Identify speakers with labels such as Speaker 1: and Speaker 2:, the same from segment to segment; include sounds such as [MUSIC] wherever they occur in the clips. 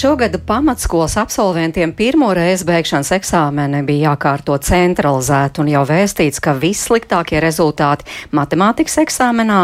Speaker 1: Šogad pamatskolas absolventiem pirmo reizi beigšanas eksāmeni bija jākārto centralizēti un jau vēstīts, ka vissliktākie rezultāti matemātikas eksāmenā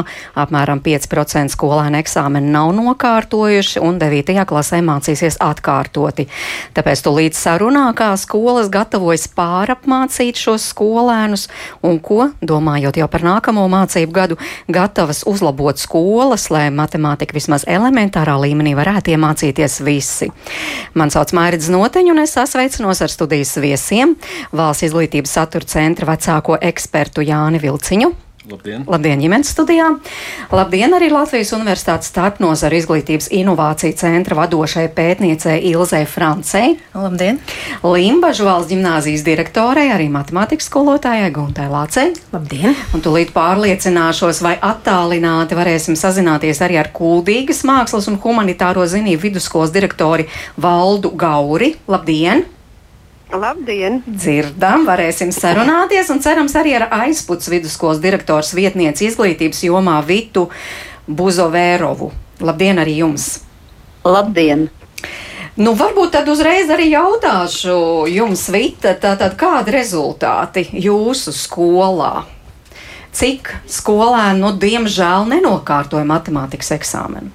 Speaker 1: apmēram 5% skolēnu eksāmeni nav nokārtojuši un 9. klasē mācīsies atkārtoti. Tāpēc tūlīt sarunā, kā skolas gatavojas pārapmācīt šos skolēnus un ko, domājot jau par nākamo mācību gadu, gatavas uzlabot skolas, lai matemātika vismaz elementārā līmenī varētu iemācīties visi visi. Man sauc Mārcis Noteņu un es sasveicinos ar studijas viesiem Valsts izglītības satura centra vecāko ekspertu Jāni Vilciņu.
Speaker 2: Labdien!
Speaker 1: Labdien, ģimenes studijā! Labdien arī Latvijas Universitātes starpnozara izglītības inovāciju centra vadošai pētniecei Ilzai Francei.
Speaker 3: Labdien!
Speaker 1: Limbažu valsts ģimnāzijas direktorei, arī matemātikas skolotājai Guntai Lācei.
Speaker 3: Labdien!
Speaker 1: Un tūlīt pārliecināšos, vai attālināti varēsim sazināties arī ar Kuldīgas mākslas un humanitāro zinību vidusskolas direktori Valdu Gauri. Labdien!
Speaker 4: Labdien!
Speaker 1: Dzirdam, varēsim sarunāties un cerams arī ar aizputs vidusskolas direktors vietnieci izglītības jomā Vitu Buzovērovu. Labdien arī jums!
Speaker 4: Labdien!
Speaker 1: Nu, varbūt tad uzreiz arī jautāšu jums, Vita, tātad kādi rezultāti jūsu skolā? Cik skolēni, nu, diemžēl nenokārtoja matemātikas eksāmenu?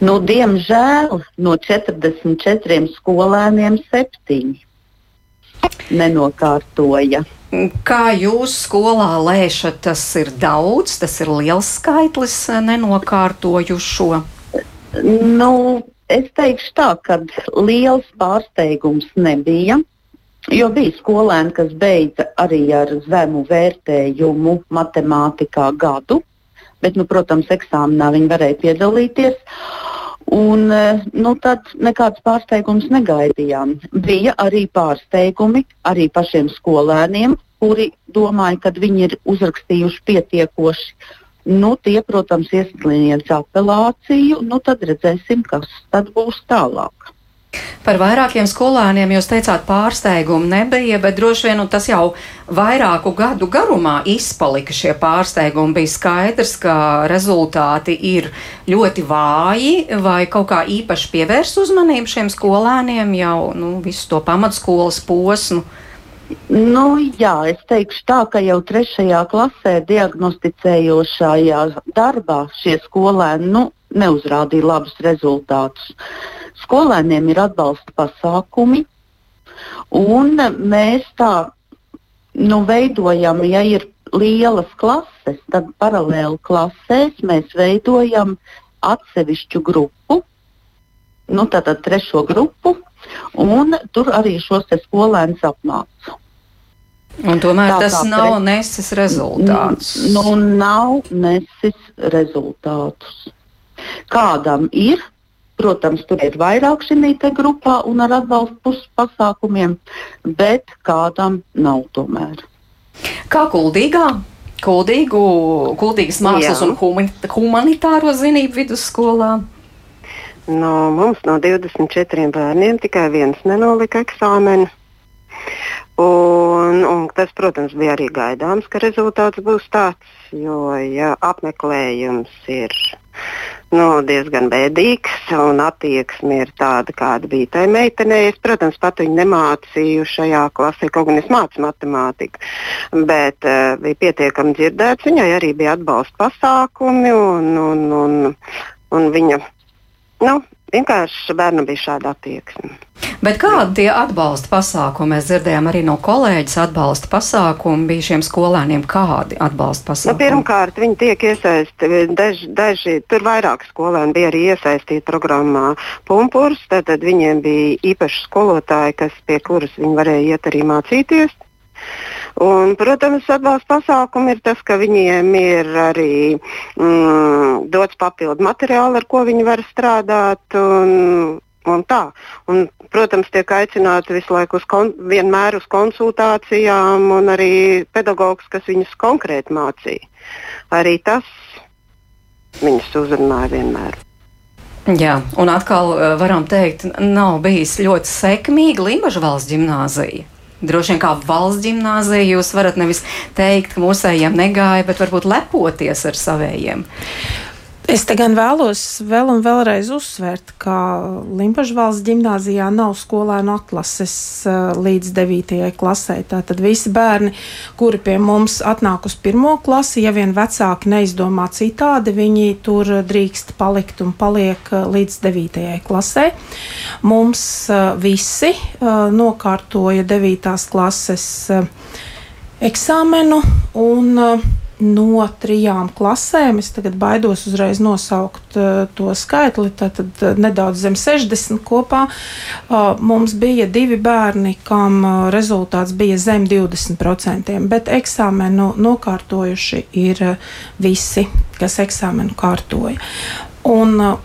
Speaker 4: Nu, diemžēl no 44 skolēniem septiņi nenokārtoja.
Speaker 1: Kā jūs skolā lēšat, tas ir daudz, tas ir liels skaitlis nenokārtojušo?
Speaker 4: Nu, es teikšu tā, ka liels pārsteigums nebija. Jo bija skolēni, kas beidza arī ar zemu vērtējumu matemātikā gadu, bet, nu, protams, eksāmenā viņi varēja piedalīties. Un, e, nu, tad nekāds pārsteigums negaidījām. Bija arī pārsteigumi arī pašiem skolēniem, kuri domāja, ka viņi ir uzrakstījuši pietiekoši. Nu, tie, protams, iesniedz apelāciju, nu, tad redzēsim, kas tad būs tālāk.
Speaker 1: Par vairākiem skolēniem jūs teicāt, pārsteigumu nebija, bet droši vien nu, tas jau vairāku gadu garumā izpalika šie pārsteigumi. Bija skaidrs, ka rezultāti ir ļoti vāji, vai kaut kā īpaši pievērs uzmanību šiem skolēniem jau nu, visu to pamatskolas posmu.
Speaker 4: Nu, jā, es teikšu tā, ka jau trešajā klasē diagnosticējošajā darbā šie skolēni nu, neuzrādīja labus rezultātus. Skolēniem ir atbalsta pasākumi, un mēs tā nu, veidojam, ja ir lielas klases, tad paralēli klasēs mēs veidojam atsevišķu grupu, nu, tātad trešo grupu, un tur arī šos skolēnus apmācu.
Speaker 1: Un tomēr tā, tas tā, nav pret... nesis rezultāts.
Speaker 4: Nu, nav nesis rezultātus. Kādam ir, Protams, tur ir vairāk šī grupā un ar atbalstu pasākumiem, bet kādam nav tomēr.
Speaker 1: Kā kuldīgā? Kuldīgu, kuldīgas mākslas Jā. un humanitāro zinību vidusskolā.
Speaker 5: No, mums no 24 bērniem tikai viens nenolika eksāmenu. Un, un tas, protams, bija arī gaidāms, ka rezultāts būs tāds, jo ja apmeklējums ir nu, diezgan bēdīgs, un attieksme ir tāda, kāda bija tai meitenei. Es, protams, pat viņu nemācīju šajā klasē, kaut gan es mācu matemātiku, bet uh, bija pietiekami dzirdēts. Viņai arī bija atbalsta pasākumi, un, un, un, un viņa nu, vienkārši bērnam bija šāda attieksme.
Speaker 1: Bet kādi tie atbalsta pasākumi? Mēs dzirdējām arī no kolēģis atbalsta pasākumi bija šiem skolēniem. Kādi atbalsta pasākumi?
Speaker 5: Nu, pirmkārt, viņi tiek iesaistīti, daži, daži, tur vairāk skolēni bija arī iesaistīti programmā Pumpurs, tad viņiem bija īpaši skolotāji, kas, pie kuras viņi varēja iet arī mācīties. Un, protams, atbalsta pasākumi ir tas, ka viņiem ir arī mm, dots papildu materiāli, ar ko viņi var strādāt. Un, un tā. Un, protams, tiek aicināti visu laiku uz kon, vienmēr uz konsultācijām, un arī pedagogs, kas viņus konkrēti mācīja. Arī tas viņus uzrunāja vienmēr.
Speaker 1: Jā, un atkal eh, varam teikt, nav bijis ļoti sekmīga Limbaģa valsts gimnāzija. Droši vien kā valsts gimnāzija jūs varat nevis teikt, ka mūsējiem negāja, bet varbūt lepoties ar savējiem.
Speaker 2: Es te gan vēlos vēl un vēlreiz uzsvērt, ka Limbaģa valsts gimnāzijā nav skolēnu atlases uh, līdz 9. klasē. Tātad visi bērni, kuri pie mums atnāk uz pirmo klasi, ja vien vecāki neizdomā citādi, viņi tur drīkst palikt un paliek uh, līdz 9. klasē. Mums uh, visi nokārtoja 9. klases eksāmenu un no trijām klasēm. Es tagad baidos uzreiz nosaukt uh, to skaitli, tad uh, nedaudz zem 60 kopā. Uh, mums bija divi bērni, kam uh, rezultāts bija zem 20%, bet eksāmenu nokārtojuši ir uh, visi, kas eksāmenu kārtoja. Un, uh,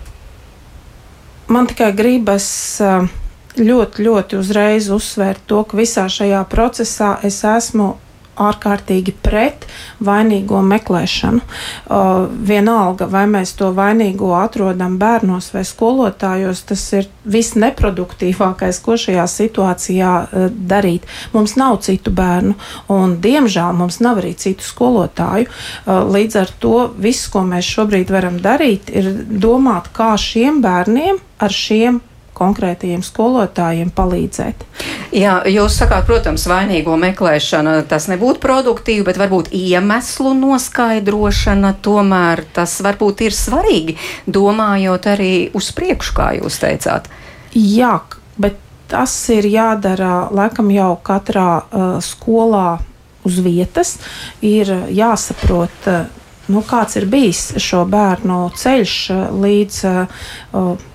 Speaker 2: man tikai gribas. Uh, ļoti, ļoti uzreiz uzsvērt to, ka visā šajā procesā es esmu ārkārtīgi pret vainīgo meklēšanu. Uh, vienalga, vai mēs to vainīgo atrodam bērnos vai skolotājos, tas ir viss neproduktīvākais, ko šajā situācijā uh, darīt. Mums nav citu bērnu, un diemžēl mums nav arī citu skolotāju. Uh, līdz ar to viss, ko mēs šobrīd varam darīt, ir domāt, kā šiem bērniem ar šiem konkrētajiem skolotājiem palīdzēt.
Speaker 1: Jā, jūs sakāt, protams, vainīgo meklēšana tas nebūtu produktīvi, bet varbūt iemeslu noskaidrošana tomēr tas varbūt ir svarīgi, domājot arī uz priekšu, kā jūs teicāt.
Speaker 2: Jā, bet tas ir jādara laikam jau katrā uh, skolā uz vietas. Ir jāsaprot, uh, nu, kāds ir bijis šo bērnu ceļš uh, līdz. Uh,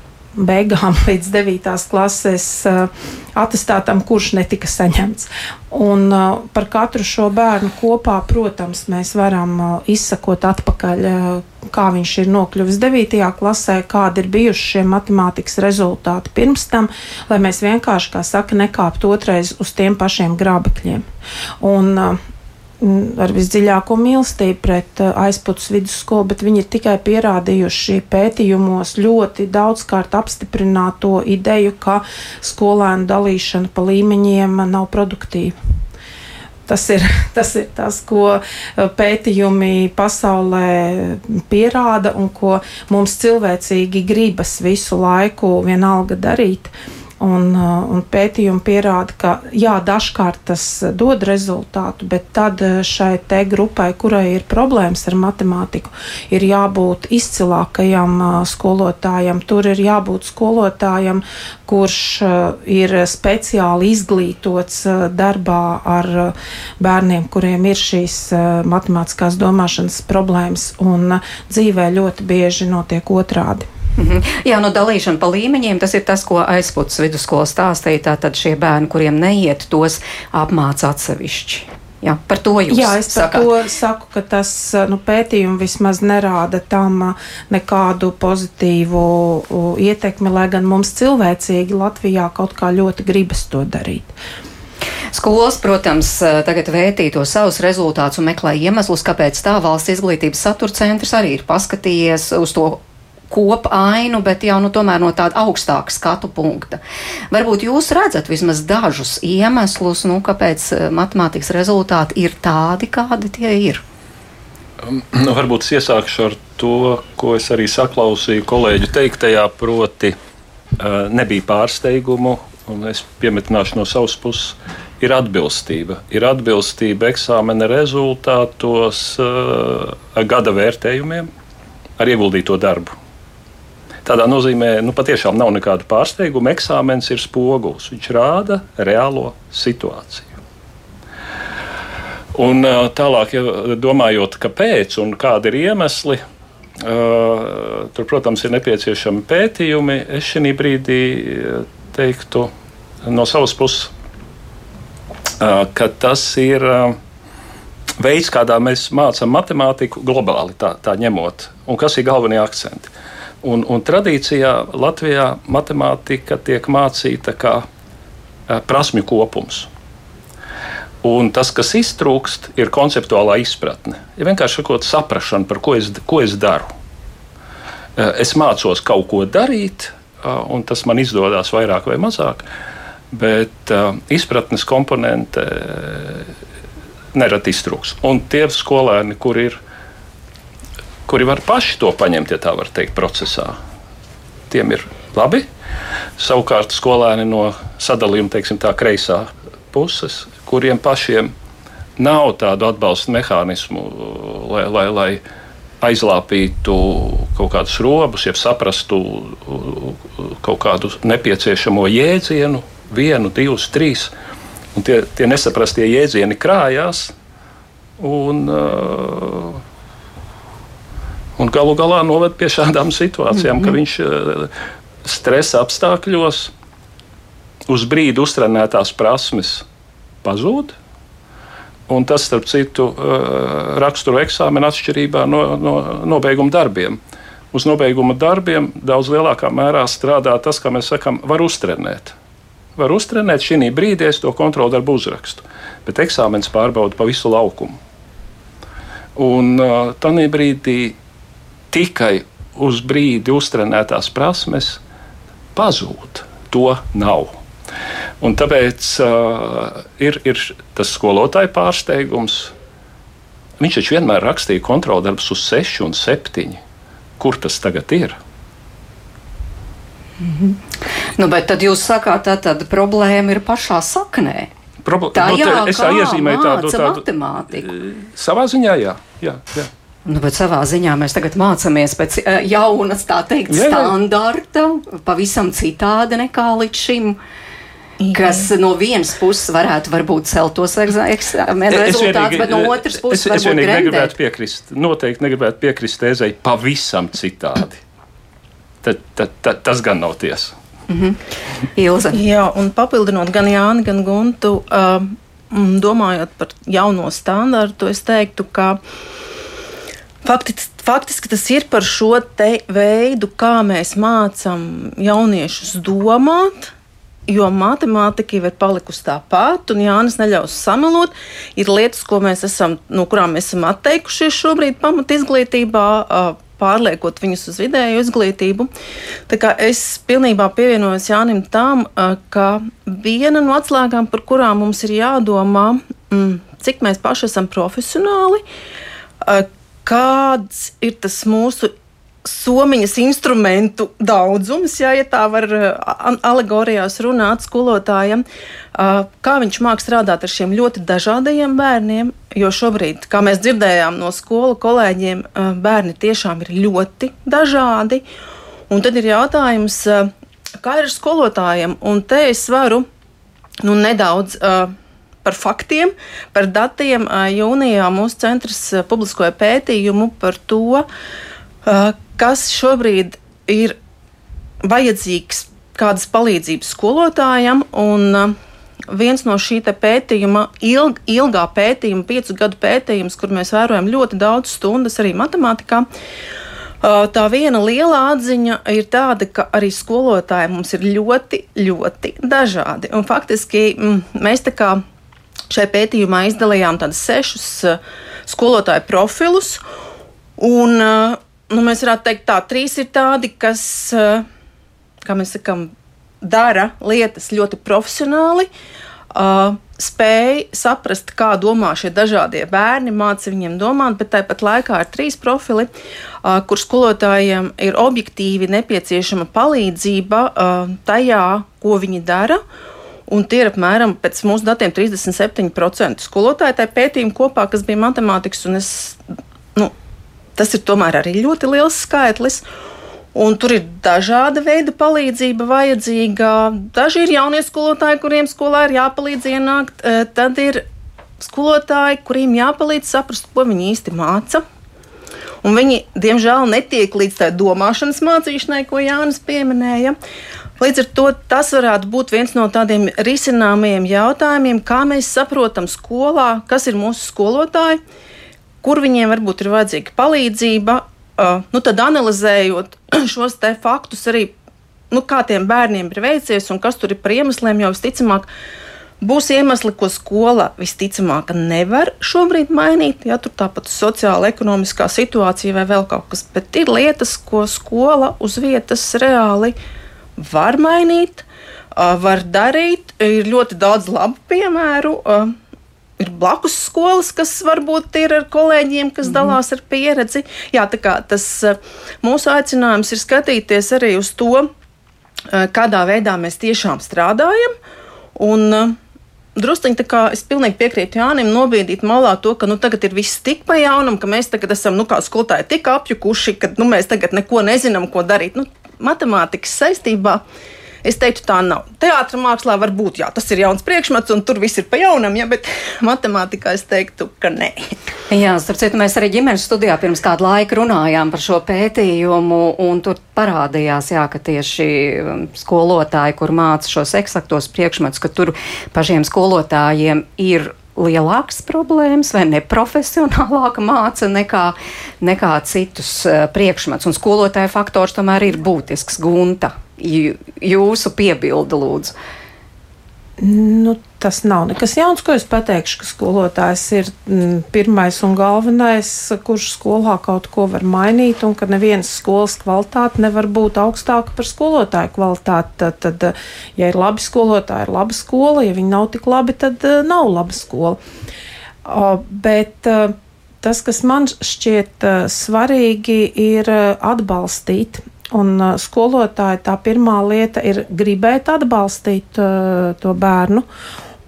Speaker 2: beigām [LAUGHS] līdz 9. klases uh, atestātam, kurš netika saņemts. Un uh, par katru šo bērnu kopā, protams, mēs varam uh, izsakot atpakaļ, kā viņš ir nokļuvis 9. klasē, kādi ir bijuši šie matemātikas rezultāti pirms tam, lai mēs vienkārši, kā saka, nekāptu otrais uz tiem pašiem grābekļiem. Un, ar visdziļāko mīlestību pret uh, aizpūtas vidusskolu, bet viņi ir tikai pierādījuši pētījumos ļoti daudzkārt apstiprināto ideju, ka skolēnu dalīšana pa līmeņiem nav produktīva. Tas ir, [LAUGHS] tas ir tas, ko uh, pētījumi pasaulē pierāda un ko mums cilvēcīgi gribas visu laiku vienalga darīt. Uh, Un, uh, un pētījumi pierāda, ka jā, dažkārt tas dod rezultātu, bet tad uh, šai te grupai, kurai ir problēmas ar matemātiku, ir jābūt izcilākajam uh, skolotājam. Tur ir jābūt skolotājam, kurš ir speciāli izglītots darbā ar bērniem, kuriem ir šīs matemātiskās domāšanas problēmas, un dzīvē ļoti bieži notiek otrādi.
Speaker 1: -hmm. Jā, no dalīšana pa līmeņiem tas ir tas, ko aizputs vidusskola stāstīja. Tātad šie bērni, kuriem neiet, tos apmāca atsevišķi. Jā, par to jūs
Speaker 2: Jā, es
Speaker 1: sakāt.
Speaker 2: to saku, ka tas nu, pētījumi vismaz nerāda tam nekādu pozitīvu ietekmi, lai gan mums cilvēcīgi Latvijā kaut kā ļoti gribas to darīt.
Speaker 1: Skolas, protams, tagad vērtī to savus rezultātus un meklē iemeslus, kāpēc tā valsts izglītības satura centrs arī ir paskatījies uz to kopainu, bet jau nu, no tāda augstāka skatu punkta. Varbūt jūs redzat vismaz dažus iemeslus, nu, kāpēc eh, matemātikas rezultāti ir tādi, kādi tie ir.
Speaker 3: Um, nu, varbūt es iesākšu ar to, ko es arī saklausīju kolēģu teiktajā, proti, uh, nebija pārsteigumu, un es piemetināšu no savas puses, ir atbilstība. Ir atbilstība eksāmena rezultātos uh, gada vērtējumiem ar ieguldīto darbu. Tādā nozīmē, nu, patiešām nav nekāda pārsteiguma. Eksāmens ir spogulis. Viņš rāda reālo situāciju. Un tālāk, ja domājot, kāpēc un kādi ir iemesli, Uh, tur, protams, ir nepieciešami pētījumi. Es šī brīdī teiktu no savas puses, uh, ka tas ir uh, veids, kādā mēs mācām matemātiku globāli, tā, tā ņemot, un kas ir galvenie akcenti. Un, un tradīcijā Latvijā matemātika tiek mācīta kā prasmju kopums. Un tas, kas iztrūkst, ir konceptuālā izpratne. Ir ja vienkārši sakot, saprāšana, par ko es, ko es daru. Es mācos kaut ko darīt, un tas man izdodas vairāk vai mazāk, bet izpratnes komponente nerad iztrūks. Un tie skolēni, kur ir, kuri var paši to paņemt, ja tā var teikt, procesā, tiem ir labi. Savukārt skolēni no sadalījuma, teiksim, tā kreisā puses, kuriem pašiem nav tādu atbalsta mehānismu, lai, lai, lai aizlāpītu kaut kādus robus, jeb saprastu kaut kādu nepieciešamo jēdzienu, vienu, divus, trīs. Un tie, tie nesaprastie jēdzieni krājās. Un, uh, un galu galā noved pie šādām situācijām, mm -hmm. ka mhm. viņš uh, stresa apstākļos uz brīdi uztrenētās prasmes pazūd. Un tas, starp citu, uh, raksturo eksāmena atšķirībā no, no nobeiguma darbiem. Uz nobeiguma darbiem daudz lielākā mērā strādā tas, kā mēs sakām, var uztrenēt. Var uztrenēt šī brīdī, es to kontrolu darbu uzrakstu, bet eksāmenis pārbauda pa visu laukumu. Un uh, tajā brīdī tikai uz brīdi uztrenētās prasmes pazūd. To nav. Un tāpēc uh, ir, ir tas skolotāja pārsteigums. Viņš taču vienmēr rakstīja kontroldarbus uz 6 un 7. Kur tas tagad ir?
Speaker 1: Mm -hmm. nu, bet tad jūs sakāt, tā tad problēma ir pašā saknē.
Speaker 3: Proble
Speaker 1: tā jā,
Speaker 3: no, es iezīmēju tādu, tādu
Speaker 1: matemātiku.
Speaker 3: Savā ziņā, jā. jā, jā.
Speaker 1: Nu, bet savā ziņā mēs tagad mācāmies pēc uh, jaunas, tā teikt, jā, jā. standarta, pavisam citādi nekā līdz šim. Jā. Kas no vienas puses varētu būt celt tos eksāmenu rezultātus, bet no otras puses
Speaker 3: es, es
Speaker 1: varbūt grendēt.
Speaker 3: negribētu piekrist. Noteikti negribētu piekrist tēzai pavisam citādi. Tad, tad, tad, tas gan nav tiesa.
Speaker 1: -hmm. Ilza.
Speaker 6: Jā, un papildinot gan Jāni, gan Guntu, uh, domājot par jauno standartu, es teiktu, ka uh, Faktiski, faktiski tas ir par šo veidu, kā mēs mācām jauniešus domāt. Jo matemātika jau ir palikusi tāpat, un Jānis neļaus samalot. Ir lietas, mēs esam, no kurām mēs esam atteikušies šobrīd pamat izglītībā, pārliekot viņus uz vidēju izglītību. Es pilnībā pievienojos Jānim tam, ka viena no atslēgām, par kurām mums ir jādomā, cik mēs paši esam profesionāli, kāds ir tas mūsu somiņas instrumentu daudzums, jā, ja tā var alegorijās runāt skolotājiem, kā viņš māk strādāt ar šiem ļoti dažādajiem bērniem, jo šobrīd, kā mēs dzirdējām no skolu kolēģiem, bērni tiešām ir ļoti dažādi, un tad ir jautājums, kā ir ar skolotājiem, un te es varu nu, nedaudz uh, par faktiem, par datiem. Jūnijā mūsu centrs publiskoja pētījumu par to, kas šobrīd ir vajadzīgs kādas palīdzības skolotājam. Un, viens no šī pētījuma, ilg, ilgā pētījuma, piecu gadu pētījums, kur mēs vērojam ļoti daudz stundas arī matemātikā. Tā viena liela atziņa ir tāda, ka arī skolotāji mums ir ļoti, ļoti dažādi. Un faktiski mēs tā kā Šai pētījumā izdalījām tādus sešus uh, skolotāju profilus. Un, uh, nu, mēs varētu teikt, tā trīs ir tādi, kas, uh, kā mēs sakām, dara lietas ļoti profesionāli. Uh, spēj saprast, kā domā šie dažādie bērni, māca viņiem domāt, bet tāpat laikā ir trīs profili, uh, kur skolotājiem ir objektīvi nepieciešama palīdzība uh, tajā, ko viņi dara. Un tie ir apmēram pēc mūsu datiem 37% skolotāju tajā pētījumā kopā, kas bija matemātikas. Es, nu, tas ir tomēr arī ļoti liels skaitlis. Un tur ir dažāda veida palīdzība vajadzīga. Daži ir jaunie skolotāji, kuriem skolā ir jāpalīdz ienākt. E, tad ir skolotāji, kuriem jāpalīdz saprast, ko viņi īsti māca. Un viņi, diemžēl, netiek līdz tai domāšanas mācīšanai, ko Jānis pieminēja. Līdz ar to tas varētu būt viens no tādiem risināmiem jautājumiem, kā mēs saprotam skolā, kas ir mūsu skolotāji, kur viņiem varbūt ir vajadzīga palīdzība. Nu, tad analizējot [CLEARS THROAT] šos faktus, arī nu, kā tiem bērniem ir veicies un kas tur ir par iemesliem, jau visticamāk, Būs iemesli, ko skola visticamāk nevar šobrīd mainīt, ja tur tāpat sociāla, ekonomiskā situācija vai vēl kaut kas, bet ir lietas, ko skola uz vietas reāli var mainīt, var darīt. Ir ļoti daudz labu piemēru. Ir blakus skolas, kas varbūt ir ar kolēģiem, kas -hmm. dalās ar pieredzi. Jā, tā kā tas mūsu aicinājums ir skatīties arī uz to, kādā veidā mēs tiešām strādājam. Un, druskuļi tā kā es pilnīgi piekrītu Jānim, nobīdīt malā to, ka nu, tagad ir viss tik pa jaunam, ka mēs tagad esam nu, kā skolotāji tik apjukuši, ka nu, mēs tagad neko nezinām, ko darīt. Nu, matemātikas saistībā. Es teiktu, tā nav. Teātris mākslā var būt, jā, tas ir jauns priekšmets, un tur viss ir pa jaunam, ja, bet [LAUGHS] matemātikā es teiktu, ka nē.
Speaker 1: Jā, starp citu, mēs arī ģimenes studijā pirms kāda laika runājām par šo pētījumu, un tur parādījās, jā, ka tieši um, skolotāji, kur māca šos eksaktos priekšmetus, ka tur pašiem skolotājiem ir lielākas problēmas vai neprofesionālāka māca nekā, nekā citus uh, priekšmetus. Un skolotāja faktors tomēr ir būtisks. Gunta, jūsu piebildu lūdzu.
Speaker 2: Nu, tas nav nekas jauns, ko es pateikšu, ka skolotājs ir mm, pirmais un galvenais, kurš skolā kaut ko var mainīt, un ka nevienas skolas kvalitāte nevar būt augstāka par skolotāju kvalitāti. Tad, tad, ja ir labi skolotāji, ir laba skola, ja viņi nav tik labi, tad uh, nav laba skola. Bet uh, tas, kas man šķiet uh, svarīgi, ir atbalstīt Un uh, skolotāja tā pirmā lieta ir gribēt atbalstīt uh, to bērnu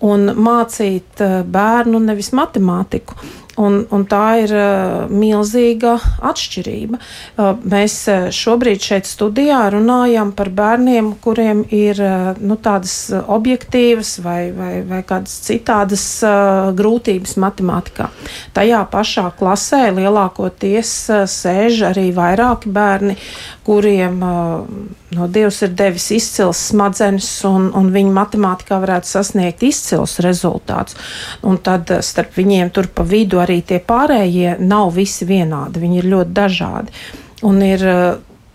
Speaker 2: un mācīt uh, bērnu nevis matemātiku. Un, un tā ir uh, milzīga atšķirība. Uh, mēs uh, šobrīd šeit studijā runājam par bērniem, kuriem ir uh, nu, tādas objektīvas vai, vai, vai kādas citādas uh, grūtības matemātikā. Tajā pašā klasē lielākoties uh, sēž arī vairāki bērni, kuriem uh, no Dievs ir devis izcils smadzenes, un, un viņi matemātikā varētu sasniegt izcils rezultātus. Un tad starp viņiem tur pa vidu arī tie pārējie nav visi vienādi, viņi ir ļoti dažādi. Un ir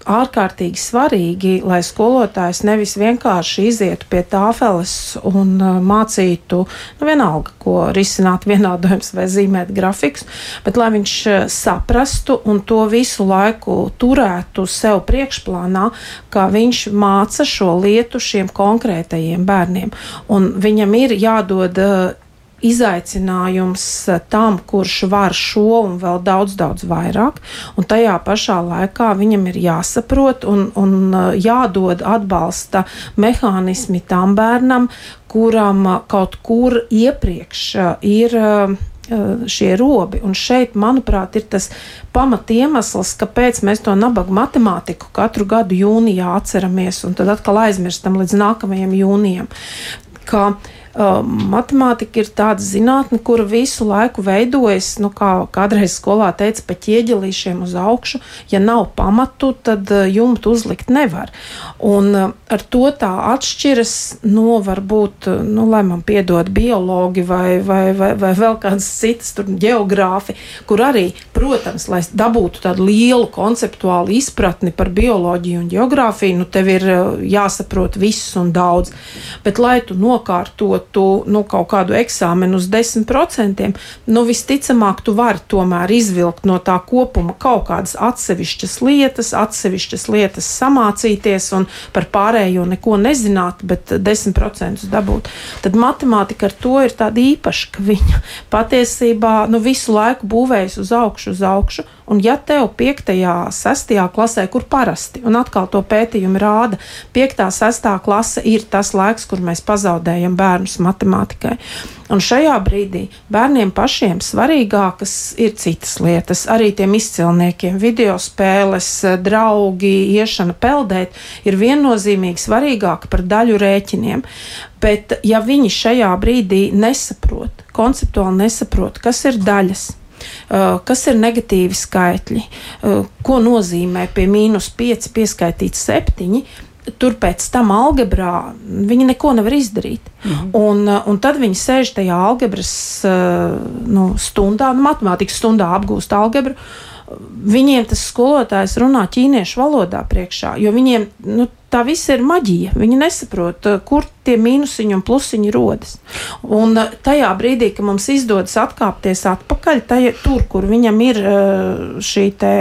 Speaker 2: ārkārtīgi svarīgi, lai skolotājs nevis vienkārši izietu pie tāfeles un uh, mācītu, nu, vienalga, ko risināt [LAUGHS] vienādojums vai zīmēt grafikus, bet lai viņš uh, saprastu un to visu laiku turētu sev priekšplānā, ka viņš māca šo lietu šiem konkrētajiem bērniem. Un viņam ir jādod uh, izaicinājums eh, tam, kurš var šo un vēl daudz, daudz vairāk. Un tajā pašā laikā viņam ir jāsaprot un, un eh, jādod atbalsta mehānismi tam bērnam, kuram eh, kaut kur iepriekš ir šie robi. Un šeit, manuprāt, ir tas pamatiemesls, kāpēc mēs to nabaga matemātiku katru gadu jūnijā atceramies un tad atkal aizmirstam līdz nākamajam jūnijam. Ka, uh, matemātika ir tāda zinātne, kura visu laiku veidojas, nu, kā kādreiz skolā teica, pa ķieģelīšiem uz augšu. Ja nav pamatu, tad jumtu uzlikt nevar. Un ar to tā atšķiras no varbūt, nu, lai man piedod biologi vai, vai, vai, vai vēl kādas citas tur geogrāfi, kur arī, protams, lai dabūtu tādu lielu konceptuālu izpratni par bioloģiju un geogrāfiju, nu, tev ir jāsaprot viss un daudz. Bet, lai tu nokārtot iegūtu nu, kaut kādu eksāmenu uz 10%, nu, visticamāk, tu vari tomēr izvilkt no tā kopuma kaut kādas atsevišķas lietas, atsevišķas lietas samācīties un par pārējo neko nezināt, bet 10% dabūt. Tad matemātika ar to ir tāda īpaša, ka viņa patiesībā nu, visu laiku būvējas uz augšu, uz augšu. Un ja tev 5. un 6. klasē, kur parasti, un atkal to pētījumi rāda, 5. un 6. klase ir tas laiks, kur mēs pazaudējam bērnus matemātikai. Un šajā brīdī bērniem pašiem svarīgākas ir citas lietas. Arī tiem izcilniekiem video spēles, draugi, iešana peldēt ir viennozīmīgi svarīgāka par daļu rēķiniem. Bet ja viņi šajā brīdī nesaprot, konceptuāli nesaprot, kas ir daļas, kas ir negatīvi skaitļi, ko nozīmē pie mīnus 5 pieskaitīt 7. Tur pēc tam algebrā viņi neko nevar izdarīt. Mhm. Un, uh, un tad viņi sēž tajā algebras nu, stundā, nu, matemātikas stundā apgūst algebru. Viņiem tas skolotājs runā ķīniešu valodā priekšā, jo viņiem nu, tā viss ir maģija. Viņi nesaprot, kur tie mīnusiņi un plusiņi rodas. Un tajā brīdī, kad mums izdodas atkāpties atpakaļ, tajā, tur, kur viņam ir šī te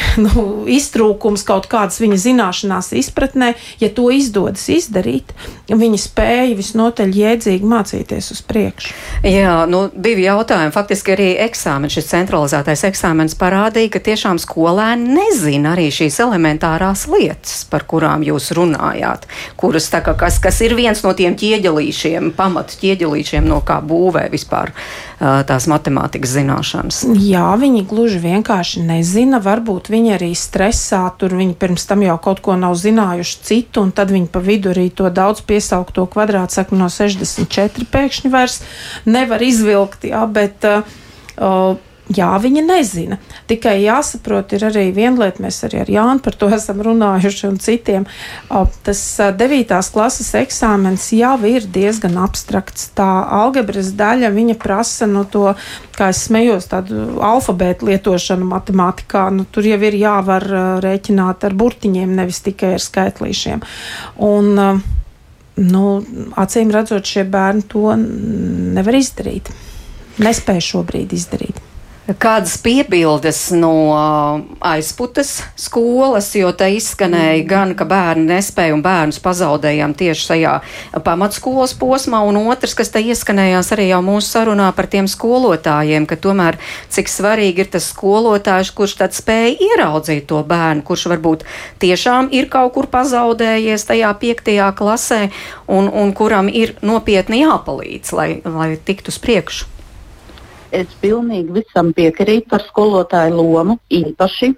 Speaker 2: [LAUGHS] nu, iztrūkums kaut kādas viņa zināšanās, izpratnē, ja to izdodas izdarīt, viņi spēja visnotaļ jēdzīgi mācīties uz priekšu.
Speaker 1: Jā, nu, divi jautājumi. Faktiski arī eksāmenis, šis centralizētais eksāmenis parādīja, ka tiešām skolēni nezina arī šīs elementārās lietas, par kurām jūs runājāt, kuras, kā, kas, kas ir viens no tiem ķieģelīšiem, pamatu ķieģelīšiem, no kā būvē vispār tās matemātikas zināšanas.
Speaker 2: Jā, viņi gluži vienkārši nezina, varbūt viņi arī stresā, tur viņi pirms tam jau kaut ko nav zinājuši citu, un tad viņi pa vidu arī to daudz piesaukto kvadrātsakmu no 64 pēkšņi vairs nevar izvilkt, jā, bet uh, Jā, viņa nezina. Tikai jāsaprot, ir arī viena lieta, mēs arī ar Jānu par to [LAUGHS] esam runājuši un citiem. Tas 9. klases eksāmens jau ir diezgan abstrakts. Tā algebras daļa, viņa prasa no nu, to, kā es smējos, tādu alfabētu lietošanu matemātikā. Nu, tur jau ir jāvar rēķināt ar burtiņiem, nevis tikai ar skaitlīšiem. Un, nu, acīm redzot, šie bērni to nevar izdarīt. Nespēj šobrīd izdarīt.
Speaker 1: Kādas piebildes no aizputes skolas, jo te izskanēja gan, ka bērni nespēja un bērnus pazaudējām tieši šajā pamatskolas posmā, un otrs, kas te ieskanējās arī jau mūsu sarunā par tiem skolotājiem, ka tomēr cik svarīgi ir tas skolotājs, kurš tad spēja ieraudzīt to bērnu, kurš varbūt tiešām ir kaut kur pazaudējies tajā piektajā klasē un, un kuram ir nopietni jāpalīdz, lai, lai tiktu uz priekšu.
Speaker 4: Es pilnīgi visam piekrītu par skolotāju lomu īpaši.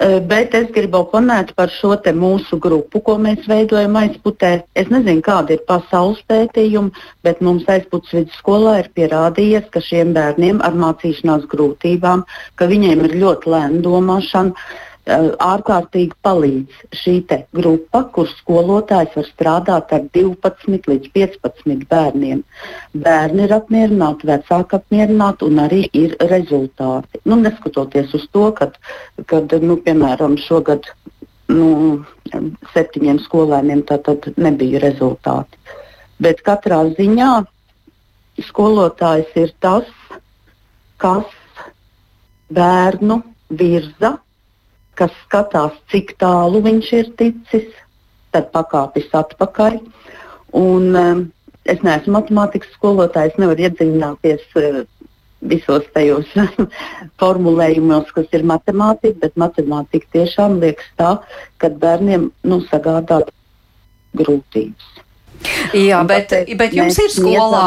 Speaker 4: E, bet es gribu oponēt par šo mūsu grupu, ko mēs veidojam aizputē. Es nezinu, kāda ir pasaules pētījuma, bet mums aizputes vidusskolā ir pierādījies, ka šiem bērniem ar mācīšanās grūtībām, ka viņiem ir ļoti lēna domāšana, ārkārtīgi palīdz šī grupa, kur skolotājs var strādāt ar 12 līdz 15 bērniem. Bērni ir apmierināti, vecāki apmierināti un arī ir rezultāti. Nu, neskatoties uz to, ka, kad, nu, piemēram, šogad nu, septiņiem skolēniem nebija rezultāti. Bet katrā ziņā skolotājs ir tas, kas bērnu virza kas skatās, cik tālu viņš ir ticis, tad pakāpjas atpakaļ. Un, um, es neesmu matemātikas skolotājs, nevaru iedziļināties uh, visos tajos [LAUGHS] formulējumos, kas ir matemātika, bet matemātika tiešām liekas tā, ka bērniem nu, sagādā grūtības.
Speaker 1: Jā, bet, bet jums ir skolā.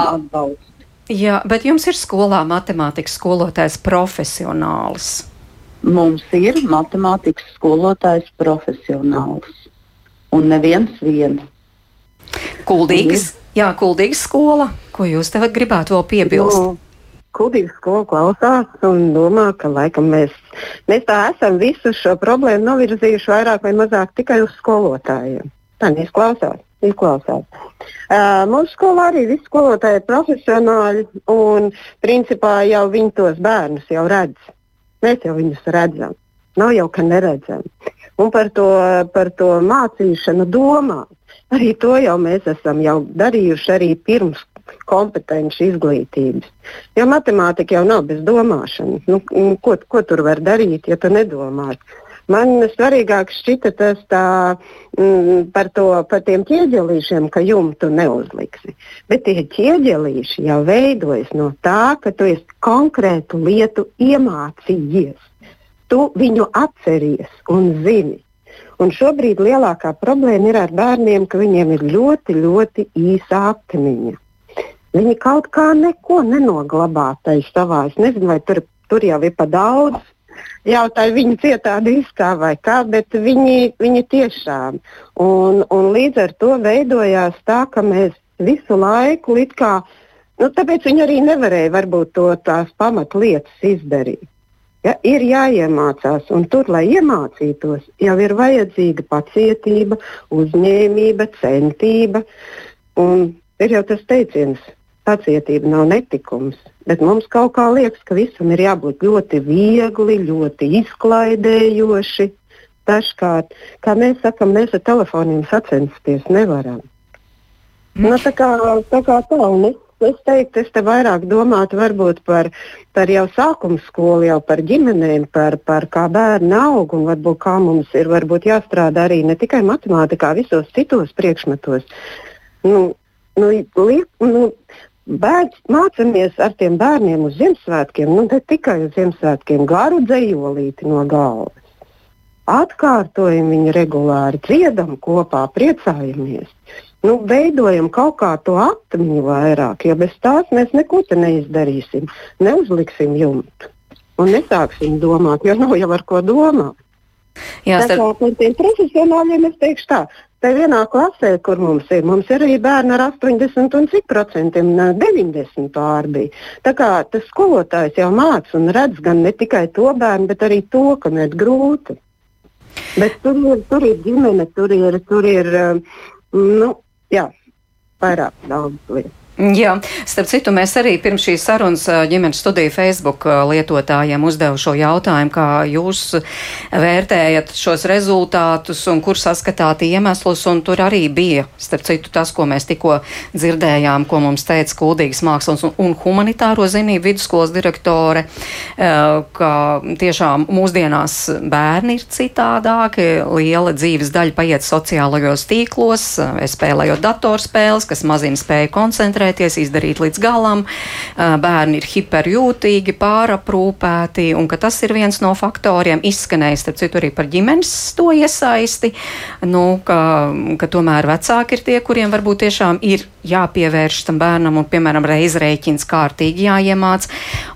Speaker 1: Jā, bet jums ir skolā matemātikas skolotājs profesionāls.
Speaker 4: Mums ir matemātikas skolotājs profesionāls un neviens viens.
Speaker 1: Kuldīgas, jā, kuldīgas skola. Ko jūs tagad gribētu vēl piebilst? No.
Speaker 5: Nu, Kuldīgas skola klausās un domā, ka laikam mēs, mēs tā esam visu šo problēmu novirzījuši vairāk vai mazāk tikai uz skolotājiem. Tā neizklausās. Izklausās. Uh, mūsu skolā arī visi skolotāji ir profesionāļi un principā jau viņi tos bērnus jau redz. Mēs jau viņus redzam. Nav jau, ka neredzam. Un par to, par to mācīšanu domāt. Arī to jau mēs esam jau darījuši arī pirms kompetenci izglītības. Jo matemātika jau nav bez domāšanas. Nu, ko, ko tur var darīt, ja tu nedomā? Man svarīgāk šķita tas tā, mm, par, to, par tiem ķieģelīšiem, ka jumtu neuzliksi. Bet tie ķieģelīši jau veidojas no tā, ka tu esi konkrētu lietu iemācījies. Tu viņu atceries un zini. Un šobrīd lielākā problēma ir ar bērniem, ka viņiem ir ļoti, ļoti īsa atmiņa. Viņi kaut kā neko nenoglabā tajā savā. Es nezinu, vai tur, tur jau ir pa daudz jautāju, viņi cietādi izskā vai kā, bet viņi, viņi tiešām. Un, un līdz ar to veidojās tā, ka mēs visu laiku it kā, nu, tāpēc viņi arī nevarēja varbūt to tās pamatlietas izdarīt. Ja, ir jāiemācās, un tur, lai iemācītos, jau ir vajadzīga pacietība, uzņēmība, centība. Un ir jau tas teiciens, pacietība nav netikums. Bet mums kaut kā liekas, ka visam ir jābūt ļoti viegli, ļoti izklaidējoši. dažkārt, kā mēs sakām, mēs ar telefoniem sacensties nevaram. Mm. Nu, tā kā tā, kā tā un es, es teiktu, es te vairāk domātu varbūt par, par jau sākuma skolu, jau par ģimenēm, par, par kā bērni aug un varbūt kā mums ir varbūt jāstrādā arī ne tikai matemātikā, visos citos priekšmetos. Nu, nu, liek, nu, Bērns mācāmies ar tiem bērniem uz Ziemassvētkiem, nu ne tikai uz Ziemassvētkiem, garu dzējolīti no galvas. Atkārtojam viņu regulāri, dziedam kopā, priecājamies. Nu, veidojam kaut kā to atmiņu vairāk, jo bez tās mēs neko te neizdarīsim. Neuzliksim jumtu un nesāksim domāt, jo nav jau ar ko domāt. Jā, starp... Tā kā par tiem profesionāļiem es teikšu tā, Te vienā klasē, kur mums ir, mums ir arī bērni ar 80 un cik procentiem, 90 pārbija. Tā kā tas skolotājs jau māca un redz gan ne tikai to bērnu, bet arī to, kam ir grūti. Bet tur ir, tur ir ģimene, tur ir, tur ir nu, jā, vairāk daudz lietu.
Speaker 1: Jā, starp citu, mēs arī pirms šīs sarunas ģimenes studiju Facebook lietotājiem uzdevu šo jautājumu, kā jūs vērtējat šos rezultātus un kur saskatāt iemeslus, un tur arī bija, starp citu, tas, ko mēs tikko dzirdējām, ko mums teica Kuldīgas mākslas un, un humanitāro zinību vidusskolas direktore, ka tiešām mūsdienās bērni ir citādāki, liela dzīves daļa paiet sociālajos tīklos, spēlējot datorspēles, kas mazina spēju koncentrēt koncentrēties, izdarīt līdz galam. Bērni ir hiperjūtīgi, pāraprūpēti, un ka tas ir viens no faktoriem. Izskanējis, starp citu, arī par ģimenes to iesaisti, nu, ka, ka tomēr vecāki ir tie, kuriem varbūt tiešām ir jāpievērš tam bērnam un, piemēram, reizrēķins kārtīgi jāiemāc.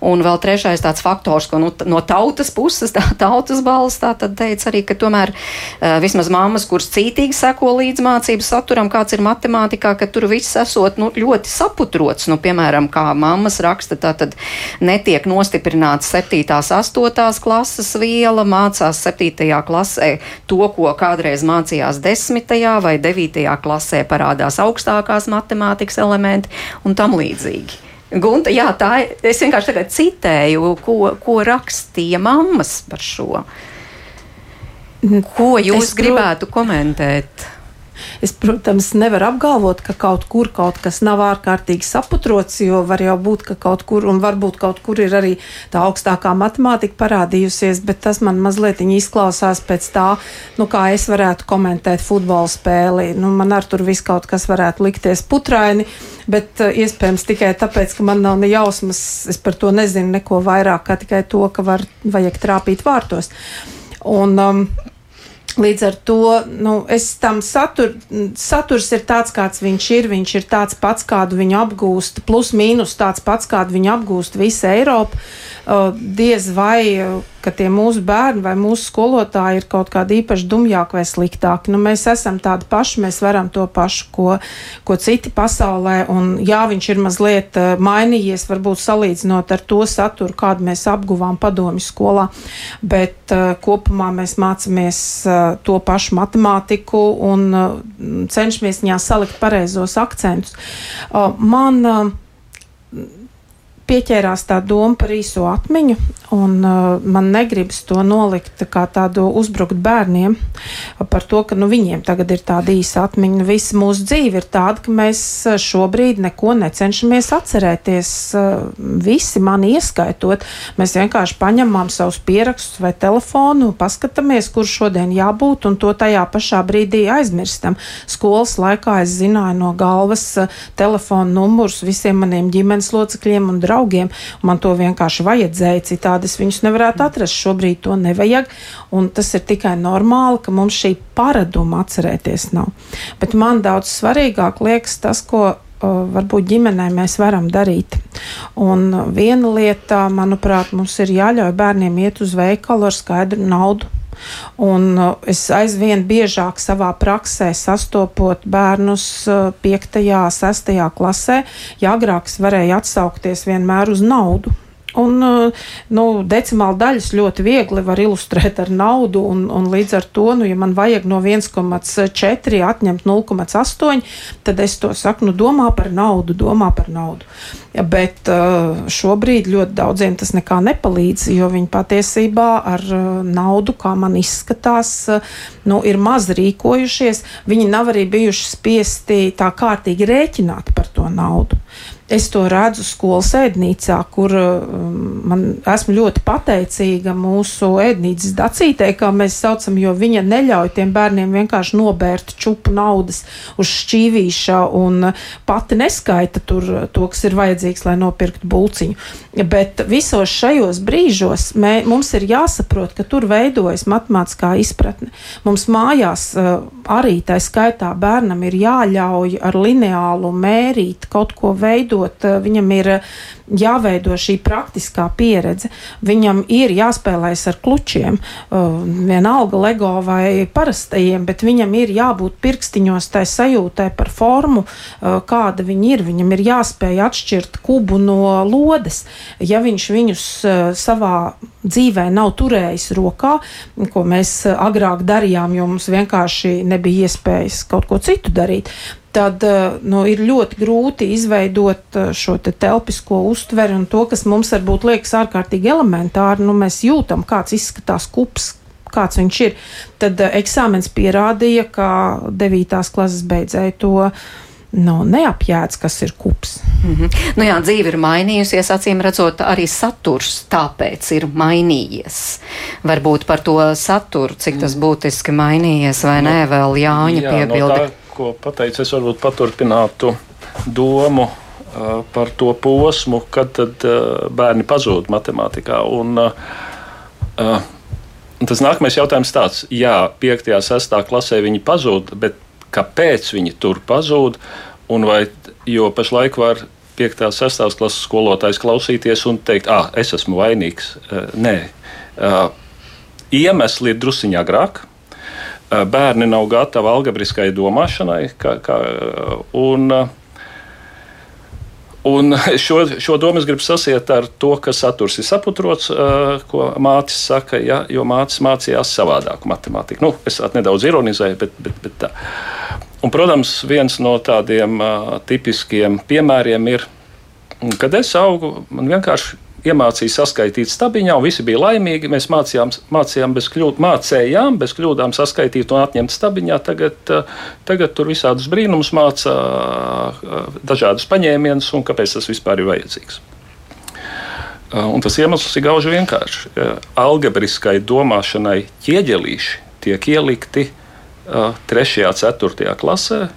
Speaker 1: Un vēl trešais tāds faktors, ko nu, no tautas puses, tā [LAUGHS] tautas balss, tā tad teica arī, ka tomēr uh, vismaz mammas, kuras cītīgi seko līdz mācību saturam, kāds ir matemātikā, ka tur viss esot nu, ļoti saputrots. Nu, piemēram, kā mammas raksta, tā tad netiek nostiprināts 7. 8. klases viela, mācās 7. klasē to, ko kādreiz mācījās 10. vai 9. klasē parādās augstākās matemātikas elementi un tam līdzīgi. Gunta, jā, tā ir. Es vienkārši tagad citēju, ko, ko rakstīja mammas par šo. Ko jūs es, gribētu komentēt?
Speaker 2: Es, protams, nevaru apgalvot, ka kaut kur kaut kas nav ārkārtīgi saputrots, jo var jau būt, ka kaut kur, un varbūt kaut kur ir arī tā augstākā matemātika parādījusies, bet tas man mazliet izklausās pēc tā, nu, kā es varētu komentēt futbola spēli. Nu, man ar tur viss kaut kas varētu likties putraini, bet uh, iespējams tikai tāpēc, ka man nav ne jausmas, es par to nezinu neko vairāk, kā tikai to, ka var, vajag trāpīt vārtos. Un, um, Līdz ar to nu, tam satur, saturs ir tāds, kāds viņš ir. Viņš ir tāds pats, kādu viņu apgūst, plus mīnus tāds pats, kādu viņu apgūst visa Eiropa. Diez vai tie mūsu bērni vai mūsu skolotāji ir kaut kādi īpaši dumjāki vai sliktāki. Nu, mēs esam tādi paši, mēs varam to pašu, ko, ko citi pasaulē. Un, jā, viņš ir mazliet uh, mainījies, varbūt salīdzinot ar to saturu, kādu mēs apguvām padomju skolā, bet uh, kopumā mēs mācāmies uh, to pašu matemātiku un uh, cenšamies viņā salikt pareizos akcentus. Uh, man, uh, pieķērās tā doma par īso atmiņu, un uh, man negribas to nolikt kā tādu uzbrukt bērniem par to, ka nu, viņiem tagad ir tāda īsa atmiņa. Nu, visa mūsu dzīve ir tāda, ka mēs uh, šobrīd neko necenšamies atcerēties. Uh, visi mani ieskaitot, mēs vienkārši paņemam savus pierakstus vai telefonu, paskatāmies, kur šodien jābūt, un to tajā pašā brīdī aizmirstam. Skolas laikā es zināju no galvas uh, telefonu numurus visiem maniem ģimenes locekļiem un draugiem draugiem. Man to vienkārši vajadzēja, citādi es viņus nevarētu atrast. Šobrīd to nevajag, un tas ir tikai normāli, ka mums šī paraduma atcerēties nav. Bet man daudz svarīgāk liekas tas, ko varbūt ģimenē mēs varam darīt. Un viena lieta, manuprāt, mums ir jāļauj bērniem iet uz veikalu ar skaidru naudu Un uh, es aizvien biežāk savā praksē sastopot bērnus 5. un 6. klasē, ja agrāk es varēju atsaukties vienmēr uz naudu. Un, nu, decimāla daļas ļoti viegli var ilustrēt ar naudu, un, un līdz ar to, nu, ja man vajag no 1,4 atņemt 0,8, tad es to saku, nu, domā par naudu, domā par naudu. Bet šobrīd ļoti daudziem tas nekā nepalīdz, jo viņi patiesībā ar naudu, kā man izskatās, nu, ir maz rīkojušies. Viņi nav arī bijuši spiesti tā kārtīgi rēķināt par to naudu. Es to redzu skolas ēdnīcā, kur um, man esmu ļoti pateicīga mūsu ēdnīcas dacītē, kā mēs saucam, jo viņa neļauj tiem bērniem vienkārši nobērt čupu naudas uz šķīvīša un pati neskaita tur to, kas ir vajadzīgs, lai nopirktu bulciņu. Bet visos šajos brīžos mē, mums ir jāsaprot, ka tur veidojas matemātiskā izpratne. Mums mājās uh, arī tā skaitā bērnam ir jāļauj ar lineālu mērīt kaut ko veidot veidot, eh, viņam ir eh, jāveido šī praktiskā pieredze. Viņam ir jāspēlējas ar klučiem, uh, vienalga LEGO vai parastajiem, bet viņam ir jābūt pirkstiņos tai sajūtai par formu, kāda viņi ir. Viņam ir jāspēj atšķirt kubu no lodes. Ja viņš viņus savā dzīvē nav turējis rokā, ko mēs agrāk darījām, jo mums vienkārši nebija iespējas kaut ko citu darīt, tad nu, ir ļoti grūti izveidot šo te telpisko uztveri un to, kas mums varbūt liekas ārkārtīgi elementāri. Nu, mēs jūtam, kāds izskatās kups, kāds viņš ir. Tad eksāmens pierādīja, ka 9. klases beidzēja to nu, neapjēdz, kas ir kups.
Speaker 1: Mm -hmm. nu jā, dzīve ir mainījusies, acīm redzot, arī saturs tāpēc ir mainījies. Varbūt par to saturu, cik tas būtiski mainījies vai nē, vēl Jāņa jā, piebildi. No tā,
Speaker 3: ko pateicu, es varbūt paturpinātu domu par to posmu, kad tad, bērni pazūd matemātikā. Un, tas nākamais jautājums tāds, jā, 5. un 6. klasē viņi pazūd, bet kāpēc viņi tur pazūd? Un vai, jo pašlaik var 5. un 6. klases skolotājs klausīties un teikt, ah, es esmu vainīgs. Nē, iemesli ir drusiņā agrāk Eh, bērni nav gatavi algebriskai domāšanai. Kā, kā, un, Un [LAUGHS] šo, šo domu es gribu sasiet ar to, ka saturs ir saputrots, uh, ko mācis saka, ja, jo mācis mācījās savādāk matemātiku. Nu, es nedaudz ironizēju, bet, bet, bet tā. Un, protams, viens no tādiem tipiskiem piemēriem ir, kad es augu, man vienkārši iemācīja saskaitīt stabiņā, un visi bija laimīgi. Mēs mācījām, mācījām bez kļūd, mācējām bez kļūdām saskaitīt un atņemt stabiņā. Tagad, eh, tagad tur visādus brīnumus mācā, eh, dažādus paņēmienus, un kāpēc tas vispār ir vajadzīgs. Eh, un tas iemesls ir gauži vienkārši. Algebriskai domāšanai ķieģelīši tiek ielikti 3. un 4. klasē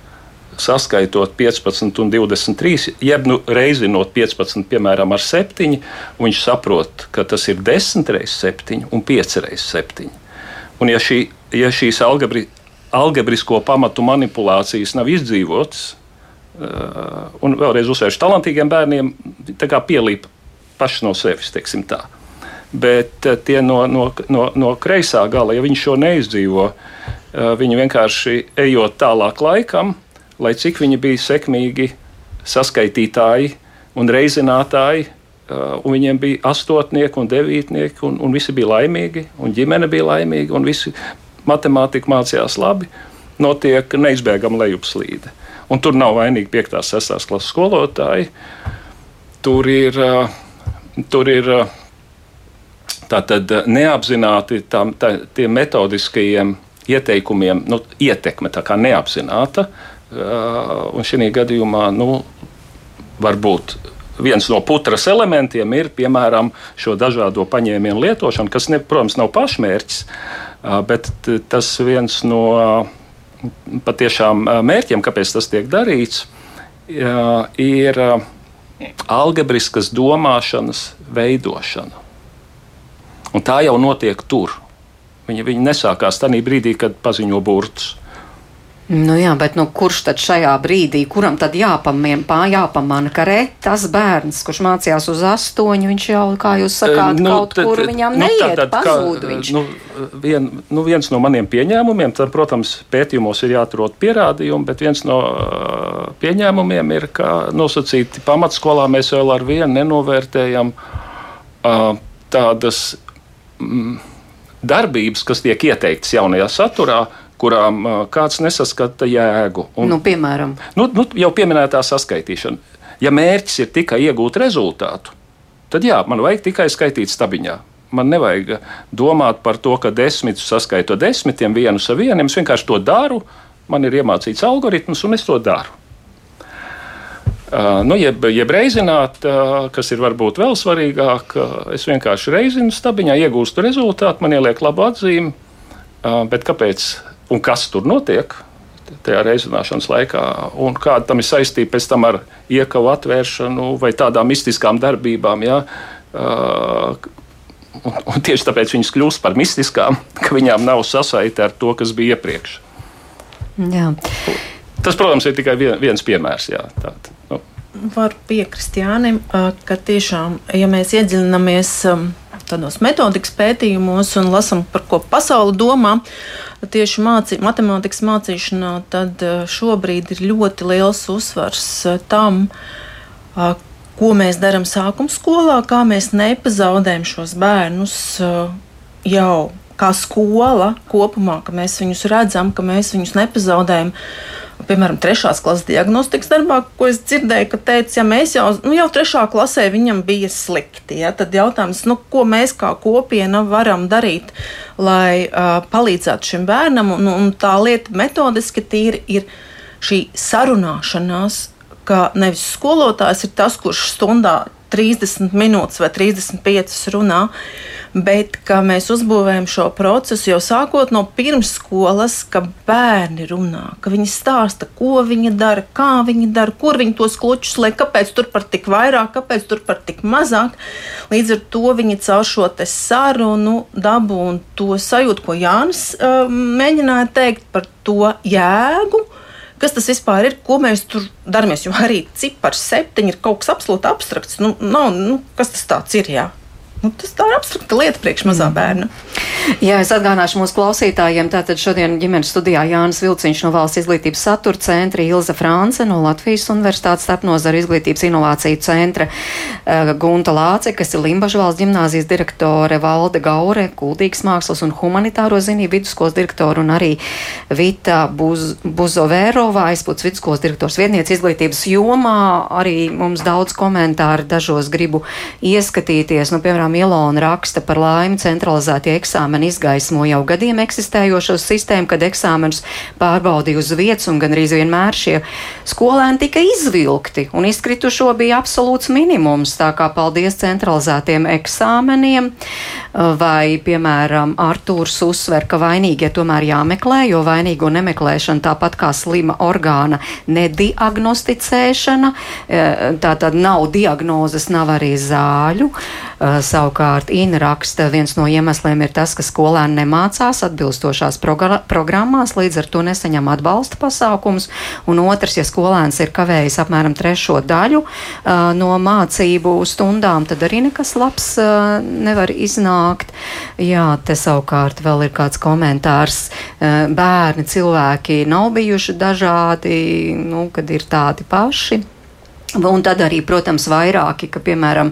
Speaker 3: saskaitot 15 un 23, jeb nu, reizinot 15, piemēram, ar 7, viņš saprot, ka tas ir 10 reizes 7 un 5 reizes 7. Un ja, šī, ja šīs algebri, algebrisko pamatu manipulācijas nav izdzīvotas, uh, un vēlreiz uzsvēršu, talantīgiem bērniem pielīp paši no sevis, teiksim tā. Bet uh, tie no, no, no, no kreisā gala, ja viņi šo neizdzīvo, uh, viņi vienkārši ejot tālāk laikam, lai cik viņi bija sekmīgi saskaitītāji un reizinātāji, uh, un viņiem bija astotnieki un devītnieki, un, un visi bija laimīgi, un ģimene bija laimīga, un visi matemātika mācījās labi, notiek neizbēgama lejupslīde. Un tur nav vainīgi 5. un 6. klases skolotāji. Tur ir, uh, tur ir uh, tātad neapzināti tā, tā, tie metodiskajiem ieteikumiem, nu, ietekme tā kā neapzināta. Uh, Un šī gadījumā nu, varbūt viens no putras elementiem ir piemēram šo dažādo paņēmienu lietošana, kas, ne, protams, nav pašmērķis, bet tas viens no patiešām mērķiem, kāpēc tas tiek darīts, ir algebriskas domāšanas veidošana. Un tā jau notiek tur. Viņa, viņa nesākās tajā brīdī, kad paziņo burtus.
Speaker 1: Nu jā, bet nu, kurš tad šajā brīdī, kuram tad jāpamien, pā, jāpamana, ka re, tas bērns, kurš mācījās uz astoņu, viņš jau, kā jūs sakāt, nu, kaut tad, kur viņam nu, neiet, tad, pazūd kā, viņš.
Speaker 3: Nu, vien, nu, viens no maniem pieņēmumiem, tad, protams, pētījumos ir jāatrod pierādījumi, bet viens no uh, pieņēmumiem ir, ka nosacīti pamatskolā mēs vēl ar vienu nenovērtējam tādas mm, darbības, kas tiek ieteiktas jaunajā saturā, kurām kāds nesaskata jēgu.
Speaker 1: Un, nu, piemēram,
Speaker 3: nu, nu, jau pieminētā saskaitīšana. Ja mērķis ir tikai iegūt rezultātu, tad jā, man vajag tikai skaitīt stabiņā. Man nevajag domāt par to, ka desmitus saskaito desmitiem, vienu ar vienu. Es vienkārši to daru, man ir iemācīts algoritms, un es to daru. Uh, nu, jeb, jeb reizināt, uh, kas ir varbūt vēl svarīgāk, uh, es vienkārši reizinu stabiņā, iegūstu rezultātu, man ieliek labu atzīmi. Bet kāpēc un kas tur notiek? Tajā reizināšanas laikā, un kāda tam ir saistība pēc tam ar iekavu atvēršanu vai tādām mistiskām darbībām. Ja? Uh, un, un tieši tāpēc viņas kļūst par mistiskām, ka viņām nav sasaite ar to, kas bija iepriekš.
Speaker 1: Jā.
Speaker 3: Tas, protams, ir tikai viens piemērs. Jā, tād, nu.
Speaker 6: Var piekrist Jānim, ka tiešām, ja mēs iedziļināmies tādos metodikas pētījumos un lasām, par ko pasaule domā, tieši mācī, matemātikas mācīšanā, tad šobrīd ir ļoti liels uzsvars tam, ko mēs darām sākuma skolā, kā mēs nepazaudējam šos bērnus jau kā skola kopumā, ka mēs viņus redzam, ka mēs viņus nepazaudējam. Piemēram, trešās klases diagnostikas darbā, ko es dzirdēju, ka teica, ja mēs jau, nu, jau trešā klasē viņam bija slikti, ja, tad jautājums, nu, ko mēs kā kopiena varam darīt, lai uh, palīdzētu šim bērnam, un, un tā lieta metodiski tīri ir šī sarunāšanās, ka nevis skolotājs ir tas, kurš stundā 30 minūtes vai 35 runā, bet mēs uzbūvējam šo procesu jau sākot no pirmsskolas, ka bērni runā, ka viņi stāsta, ko viņi dara, kā viņi dara, kur viņi tos klučus liek, kāpēc tur par tik vairāk, kāpēc tur par tik mazāk. Līdz ar to viņi caur šo sarunu dabu un to sajūtu, ko Jānis uh, mēģināja teikt par to jēgu kas tas vispār ir, ko mēs tur darām. Jo arī cipars septiņi ir kaut kas absolūti abstrakts. Nu, nav, nu, kas tas ir? Jā? Nu, tas ir abstrakta lieta priekš mazā mm. bērna.
Speaker 1: Jā, es atgādināšu mūsu klausītājiem. Tātad šodien ģimenes studijā Jānis Vilciņš no Valsts izglītības satura centra, Ilza France no Latvijas Universitātes starpnozara izglītības inovāciju centra, uh, Gunta Lāce, kas ir Limbažu valsts ģimnāzijas direktore, Valde Gaure, Kuldīgas mākslas un humanitāro zinību vidusskolas direktore un arī Vita Buz, Buzovērova, aizpūts vidusskolas direktors vietniece izglītības jomā. Arī mums daudz komentāru dažos gribu ieskatīties. Nu, piemēram, Ilona raksta par laimi centralizētie eksāmeni izgaismo jau gadiem eksistējošo sistēmu, kad eksāmenus pārbaudīja uz vietas un gan arī vienmēr šie skolēni tika izvilkti un izkritušo bija absolūts minimums. Tā kā paldies centralizētiem eksāmeniem vai, piemēram, Artūrs uzsver, ka vainīgie tomēr jāmeklē, jo vainīgo nemeklēšana tāpat kā slima orgāna nediagnosticēšana, tā tad nav diagnozes, nav arī zāļu. Savukārt Ina raksta, viens no iemesliem ir tas, ka skolēni nemācās atbilstošās programmās, līdz ar to nesaņem atbalsta pasākums, un otrs, ja skolēns ir kavējis apmēram trešo daļu uh, no mācību stundām, tad arī nekas labs uh, nevar iznākt. Jā, te savukārt vēl ir kāds komentārs. Bērni, cilvēki nav bijuši dažādi, nu, kad ir tādi paši. Un tad arī, protams, vairāki, ka, piemēram,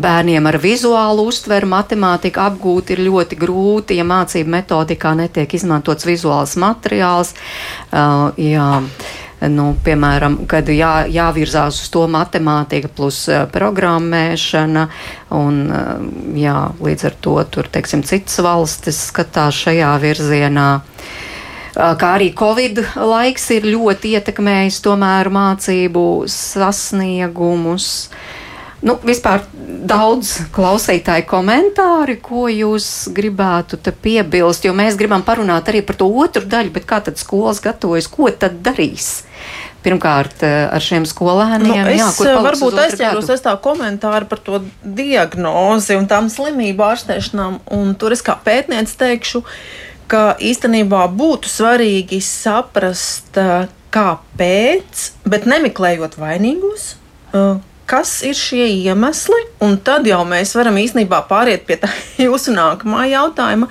Speaker 1: bērniem ar vizuālu uztveru matemātiku apgūt ir ļoti grūti, ja mācību metodikā netiek izmantots vizuāls materiāls. Uh, jā. Nu, piemēram, kad jā, jāvirzās uz to matemātika plus uh, programmēšana, un uh, jā, līdz ar to tur, teiksim, citas valstis skatās šajā virzienā. Uh, kā arī Covid laiks ir ļoti ietekmējis tomēr mācību sasniegumus. Nu, vispār daudz klausītāju komentāri, ko jūs gribētu piebilst, jo mēs gribam parunāt arī par to otru daļu, bet kā tad skolas gatavojas, ko tad darīs? Pirmkārt, ar šiem skolēniem. Nu,
Speaker 6: es jā, varbūt aizķēros es tā komentāru par to diagnozi un tām slimību ārstēšanām, un tur es kā pētniece teikšu, ka īstenībā būtu svarīgi saprast, kāpēc, bet nemeklējot vainīgos. Kas ir šie iemesli? Un tad jau mēs varam īstenībā pāriet pie tā [LAUGHS] jūsu nākamā jautājuma.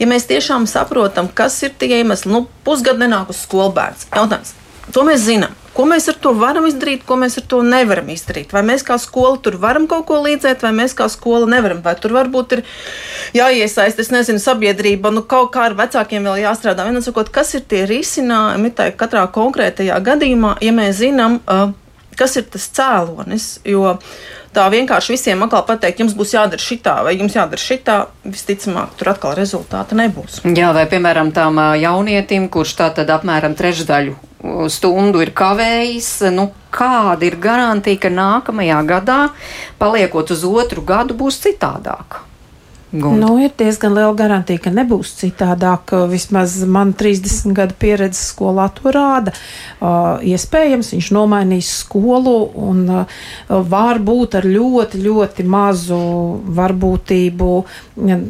Speaker 6: Ja mēs tiešām saprotam, kas ir tie iemesli, nu, pusgadu nenāk uz skolu bērns. Jautājums. To mēs zinām. Ko mēs ar to varam izdarīt, ko mēs ar to nevaram izdarīt? Vai mēs kā skola tur varam kaut ko līdzēt, vai mēs kā skola nevaram? Vai tur varbūt ir jāiesaist, es nezinu, sabiedrība, nu kaut kā ar vecākiem vēl jāstrādā. Vienam sakot, kas ir tie risinājumi tajā katrā konkrētajā gadījumā, ja mēs zinām, uh, kas ir tas cēlonis. Jo tā vienkārši visiem atkal pateikt, jums būs jādara šitā vai jums jādara šitā, visticamāk, tur atkal rezultāta nebūs.
Speaker 1: Jā, vai piemēram tam jaunietim, kurš tā tad apmēram trešdaļu stundu ir kavējis, nu, kāda ir garantija, ka nākamajā gadā, paliekot uz otru gadu, būs citādāk?
Speaker 2: Gund. Nu, ir diezgan liela garantija, ka nebūs citādāk. Vismaz man 30 gadu pieredze skolā to rāda. Uh, iespējams, viņš nomainīs skolu un uh, var būt ar ļoti, ļoti mazu varbūtību.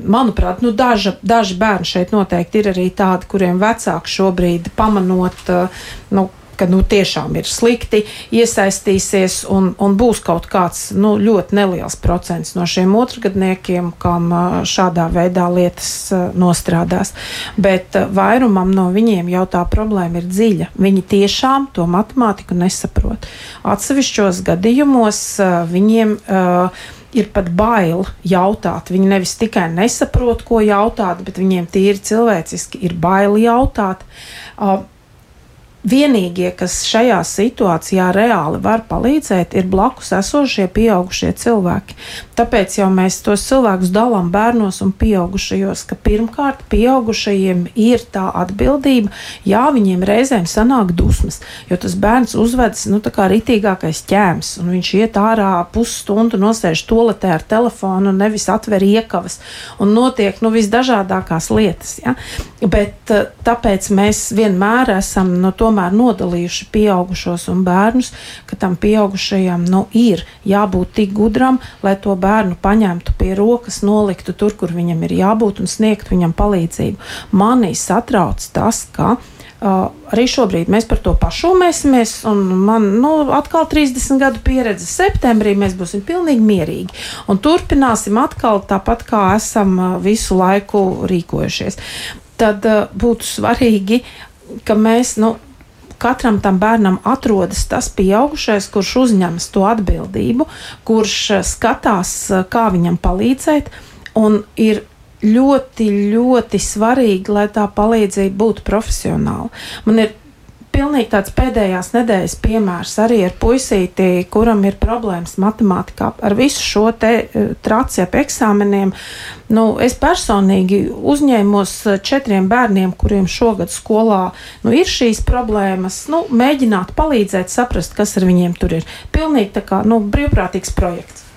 Speaker 2: Manuprāt, nu, daža, daži bērni šeit noteikti ir arī tādi, kuriem vecāki šobrīd pamanot, uh, nu, ka nu, tiešām ir slikti, iesaistīsies un, un būs kaut kāds nu, ļoti neliels procents no šiem otrgadniekiem, kam šādā veidā lietas nostrādās. Bet vairumam no viņiem jau tā problēma ir dziļa. Viņi tiešām to matemātiku nesaprot. Atsevišķos gadījumos viņiem uh, ir pat bail jautāt. Viņi nevis tikai nesaprot, ko jautāt, bet viņiem tīri cilvēciski ir bail jautāt. Uh, Vienīgie, kas šajā situācijā reāli var palīdzēt, ir blakus esošie pieaugušie cilvēki. Tāpēc jau mēs tos cilvēkus dalām bērnos un pieaugušajos, ka pirmkārt pieaugušajiem ir tā atbildība, jā, viņiem reizēm sanāk dusmas, jo tas bērns uzvedas nu, kā ritīgākais ķēms, un viņš iet ārā pusstundu, nosēž toletē ar telefonu, nevis atver iekavas, un notiek nu, visdažādākās lietas. Ja? Bet eh, tāpēc mēs vienmēr esam no to tomēr nodalījuši pieaugušos un bērnus, ka tam pieaugušajam nu, ir jābūt tik gudram, lai to bērnu paņemtu pie rokas, noliktu tur, kur viņam ir jābūt un sniegtu viņam palīdzību. Manī satrauc tas, ka Uh, arī šobrīd mēs par to pašūmēsimies, un man nu, atkal 30 gadu pieredze. Septembrī mēs būsim pilnīgi mierīgi un turpināsim atkal tāpat, kā esam uh, visu laiku rīkojušies. Tad uh, būtu svarīgi, ka mēs nu, katram tam bērnam atrodas tas pieaugušais, kurš uzņemas to atbildību, kurš eh, skatās, eh, kā viņam palīdzēt, un ir ļoti, ļoti svarīgi, lai tā palīdzība būtu profesionāla. Man ir pilnīgi tāds pēdējās nedēļas piemērs arī ar puisīti, kuram ir problēmas matemātikā. Ar visu šo te eh, traci ap eksāmeniem, nu, es personīgi uzņēmos eh, četriem bērniem, kuriem šogad skolā nu, ir šīs problēmas, nu, mēģināt palīdzēt, saprast, kas ar viņiem tur ir. Pilnīgi tā kā nu, brīvprātīgs projekts.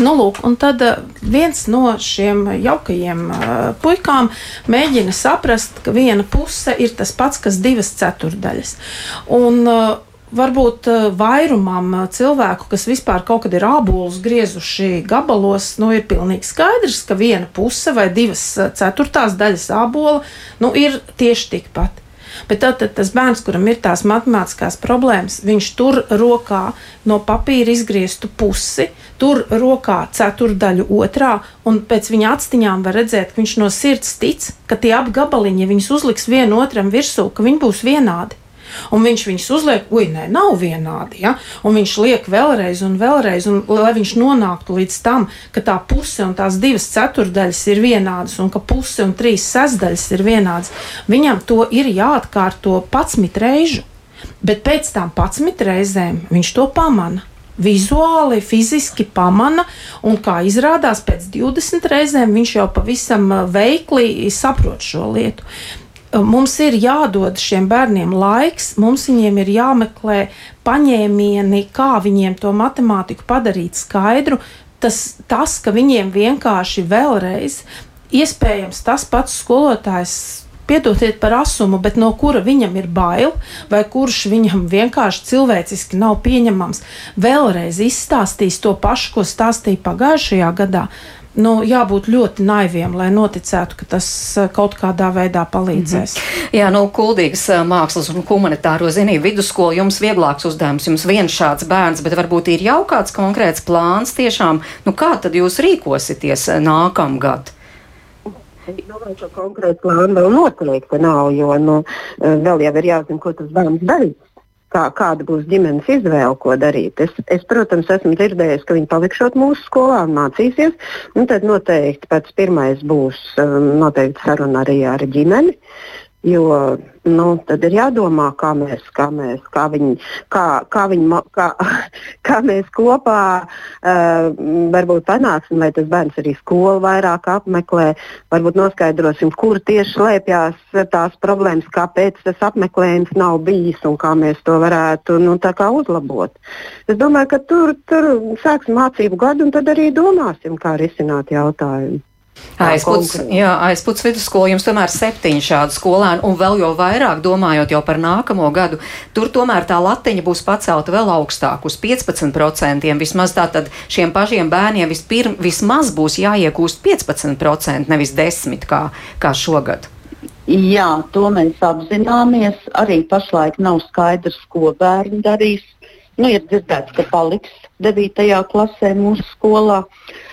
Speaker 2: Nu, lūk, un tad eh, viens no šiem jaukajiem uh, puikām mēģina saprast, ka viena puse ir tas pats, kas divas ceturdaļas. Un, uh, varbūt vairumam cilvēku, kas vispār kaut kad ir ābolus griezuši gabalos, nu, ir pilnīgi skaidrs, ka viena puse vai divas ceturtās daļas ābola nu, ir tieši tikpat. Bet tad, tad tas bērns, kuram ir tās matemātiskās problēmas, viņš tur rokā no papīra izgrieztu pusi, tur rokā ceturdaļu otrā, un pēc viņa atstiņām var redzēt, ka viņš no sirds tic, ka tie abi gabaliņi, ja viņus uzliks vienu otram virsū, ka viņi būs vienādi un viņš viņus uzliek, ui, nē, nav vienādi. Ja? Un viņš liek vēlreiz un vēlreiz, un, lai viņš nonāktu līdz tam, ka tā puse un tās divas ceturdaļas ir vienādas, un ka puse un trīs sestdaļas ir vienādas. Viņam to ir jāatkārto patsmit reižu, bet pēc tam patsmit reizēm viņš to pamana vizuāli, fiziski pamana, un kā izrādās, pēc 20 reizēm viņš jau pavisam veikli saprot šo lietu mums ir jādod šiem bērniem laiks, mums viņiem ir jāmeklē paņēmieni, kā viņiem to matemātiku padarīt skaidru. Tas, tas ka viņiem vienkārši vēlreiz, iespējams, tas pats skolotājs piedodiet par asumu, bet no kura viņam ir bail, vai kurš viņam vienkārši cilvēciski nav pieņemams, vēlreiz izstāstīs to pašu, ko stāstīja pagājušajā gadā nu, jābūt ļoti naiviem, lai noticētu, ka tas eh, kaut kādā veidā palīdzēs. Mm
Speaker 1: -hmm. Jā, nu, kuldīgas eh, mākslas un humanitāro zinību vidusskola jums vieglāks uzdevums, jums viens šāds bērns, bet varbūt ir jau kāds konkrēts plāns tiešām, nu, kā tad jūs rīkosieties eh, nākamgad?
Speaker 5: Es domāju, ka konkrēti plāni vēl noteikti nav, jo nu, vēl jau ir jāzina, ko tas bērns darīs. Kā, kāda būs ģimenes izvēle, ko darīt. Es, es protams, esmu dzirdējis, ka viņi palikšot mūsu skolā un mācīsies. Un tad noteikti pēc pirmais būs um, noteikti saruna arī ar ģimeni. Jo nu, tad ir jādomā, kā mēs, kā mēs, kā viņi, kā, kā viņi, kā, [LAUGHS] kā mēs kopā uh, varbūt panāksim, lai tas bērns arī skolu vairāk apmeklē. Varbūt noskaidrosim, kur tieši slēpjas tās problēmas, kāpēc tas apmeklējums nav bijis un kā mēs to varētu nu, uzlabot. Es domāju, ka tur, tur sāksim mācību gadu un tad arī domāsim, kā risināt jautājumu.
Speaker 1: Aizputs, jā, aizputs vidusskola jums tomēr septiņi šādi skolēni, un vēl jau vairāk domājot jau par nākamo gadu, tur tomēr tā latiņa būs pacelta vēl augstāk, uz 15%. Vismaz tātad šiem pašiem bērniem vispirm, vismaz būs jāiegūst 15%, nevis 10% kā, kā šogad.
Speaker 4: Jā, to mēs apzināmies. Arī pašlaik nav skaidrs, ko bērni darīs. Nu, ir dzirdēts, ka paliks 9. klasē mūsu skolā. Eh,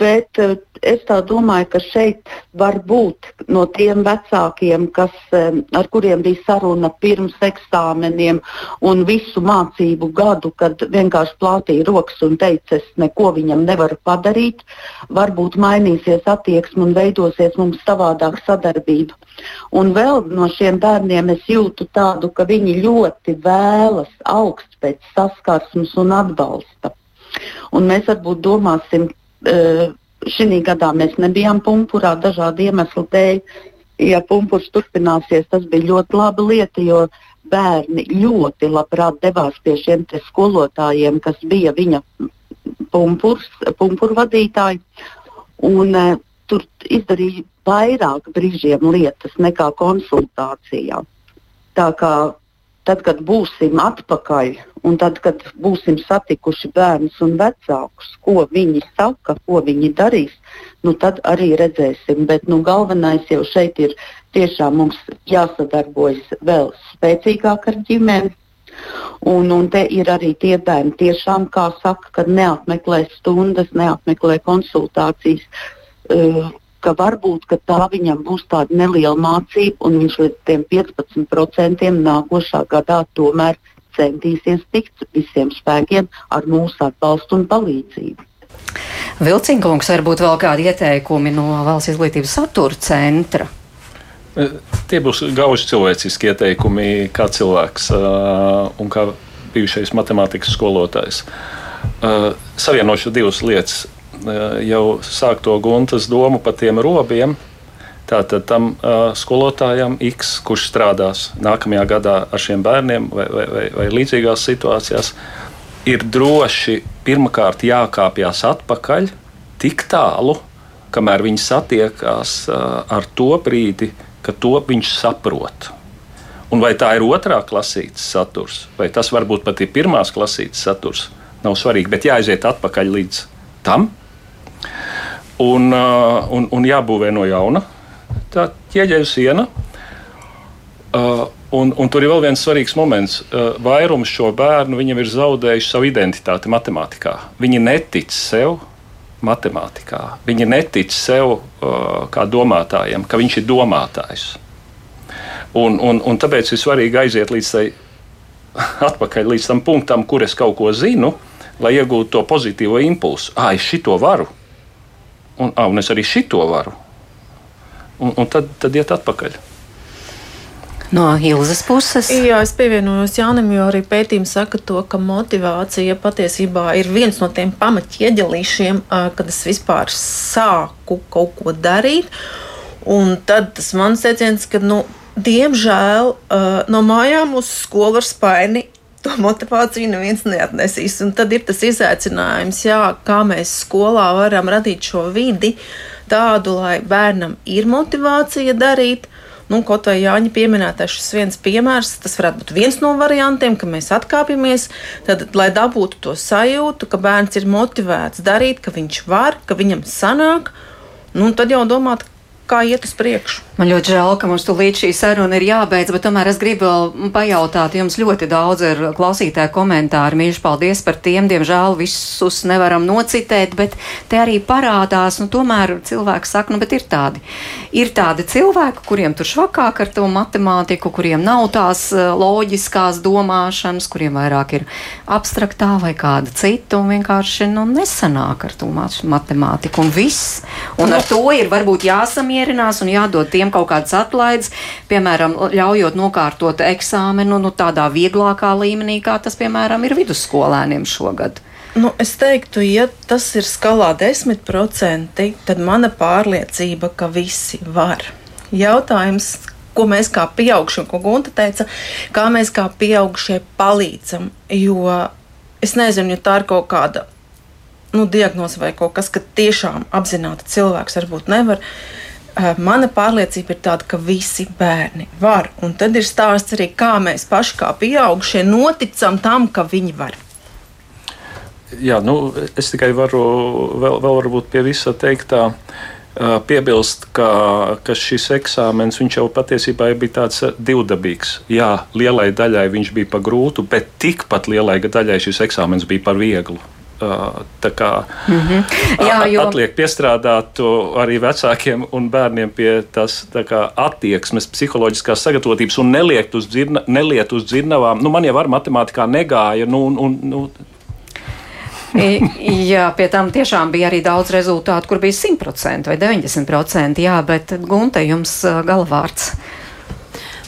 Speaker 4: bet eh, es domāju, ka šeit var būt no tiem vecākiem, kas, ar kuriem bija saruna pirms eksāmeniem un visu mācību gadu, kad vienkārši plātīja rokas un teica, es neko viņam nevaru padarīt, varbūt mainīsies attieksme un veidosies mums savādāka sadarbība. Un vēl no šiem bērniem es jūtu tādu, ka viņi ļoti vēlas augst pēc saskarsmes un atbalsta. Un mēs varbūt domāsim, Šī gadā mēs nebijām pumpurā dažādu iemeslu dēļ. Ja pumpurs turpināsies, tas bija ļoti laba lieta, jo bērni ļoti labprāt devās pie šiem skolotājiem, kas bija viņa pumpurs, pumpuru vadītāji. Un, uh, tur izdarīja vairāk brīžiem lietas nekā konsultācijā. Tā kā tad, kad būsim atpakaļ un tad, kad būsim satikuši bērnus un vecākus, ko viņi saka, ko viņi darīs, nu, tad arī redzēsim. Bet nu, galvenais jau šeit ir tiešām mums jāsadarbojas vēl spēcīgāk ar ģimeni. Un, un te ir arī tie bērni, tiešām, kā saka, kad neapmeklē stundas, neapmeklē konsultācijas. Uh, ka varbūt ka tā viņam būs tāda neliela mācība, un viņš līdz tiem 15% nākošā gadā tomēr centīsies tikt visiem spēkiem ar mūsu atbalstu un palīdzību.
Speaker 1: Vilcinkungs, varbūt vēl kādi ieteikumi no Valsts izglītības satura centra?
Speaker 3: E, tie būs gauži cilvēciski ieteikumi, kā cilvēks uh, un kā bijušais matemātikas skolotājs. Uh, savienošu divas lietas jau sāk to guntas domu par tiem robiem. Tātad tam uh, skolotājam X, kurš strādās nākamajā gadā ar šiem bērniem vai, vai, vai, vai līdzīgās situācijās, ir droši pirmkārt jākāpjas atpakaļ tik tālu, kamēr viņi satiekās uh, ar to brīdi, kad to viņš saprot. Un vai tā ir otrā klasītes saturs, vai tas varbūt pat ir pirmās klasītes saturs, nav svarīgi, bet jāaiziet atpakaļ līdz tam, un, uh, un, un jābūvē no jauna tā ķieģeļu siena. Uh, un, un tur ir vēl viens svarīgs moments. Uh, vairums šo bērnu ir zaudējuši savu identitāti matemātikā. Viņi netic sev matemātikā. Viņi netic sev kā domātājiem, ka viņš ir domātājs. Un, un, un tāpēc ir svarīgi aiziet līdz tai [LAUGHS] atpakaļ līdz tam punktam, kur es kaut ko zinu, lai iegūtu to pozitīvo impulsu. Ah, es šito varu un, ah, un es arī šito varu. Un, un tad, tad iet atpakaļ.
Speaker 1: No Ilzas puses.
Speaker 6: Jā, es pievienojos Jānim, jo arī pētījums saka to, ka motivācija patiesībā ir viens no tiem pamatieģelīšiem, kad es vispār sāku kaut ko darīt. Un tad tas mans teiciens, ka, nu, diemžēl no mājām uz skolu ar spaini to motivāciju neviens neatnesīs. Un tad ir tas izaicinājums, jā, kā mēs skolā varam radīt šo vidi tādu, lai bērnam ir motivācija darīt. Nu, kaut vai Jāņa pieminētais šis viens piemērs, tas varētu būt viens no variantiem, ka mēs atkāpjamies, tad, lai dabūtu to sajūtu, ka bērns ir motivēts darīt, ka viņš var, ka viņam sanāk, nu, tad jau domāt, kā iet uz priekšu.
Speaker 1: Man ļoti žēl, ka mums tūlīt šī saruna ir jābeidz, bet tomēr es gribu vēl pajautāt, jums ļoti daudz ir klausītāju komentāru. Mīļš, paldies par tiem. Diemžēl visus nevaram nocitēt, bet te arī parādās, nu tomēr cilvēks saka, nu bet ir tādi. Ir tādi cilvēki, kuriem tur švakāk ar to matemātiku, kuriem nav tās eh, loģiskās domāšanas, kuriem vairāk ir abstraktā vai kāda cita un vienkārši nu, nesanāk ar to matemātiku un viss. Un ar to ir varbūt jāsamierinās un jādod tiem kaut kādas atlaides, piemēram, ļaujot nokārtot eksāmenu nu, tādā vieglākā līmenī, kā tas, piemēram, ir vidusskolēniem šogad.
Speaker 6: Nu, es teiktu, ja tas ir skalā 10%, tad mana pārliecība, ka visi var. Jautājums, ko mēs kā pieaugušie, ko Gunta teica, kā mēs kā pieaugušie palīdzam. Jo es nezinu, ja tā ir kaut kāda nu, diagnoze vai kaut kas, ka tiešām apzināti cilvēks varbūt nevar. Eh, mana pārliecība ir tāda, ka visi bērni var. Un tad ir stāsts arī, kā mēs paši, kā pieaugušie, noticam tam, ka viņi var.
Speaker 3: Jā, nu, es tikai varu vēl, vēl varbūt pie visa teiktā. Eh, piebilst, ka, ka šis eksāmenis jau patiesībā bija tāds divdabīgs. Jā, lielai daļai viņš bija par grūtu, bet tikpat lielai daļai šis eksāmenis bija par vieglu. Tā kā mm -hmm. Jā, jo... atliek piestrādāt arī vecākiem un bērniem pie tās kā, attieksmes, psiholoģiskās sagatavotības un neliet uz, dzirna, neliet uz dzirnavām. Nu, man jau ar matemātikā negāja. Nu, un, nu,
Speaker 1: jā, pie tam tiešām bija arī daudz rezultātu, kur bija 100% vai 90%. Jā, bet Gunte, jums galvārds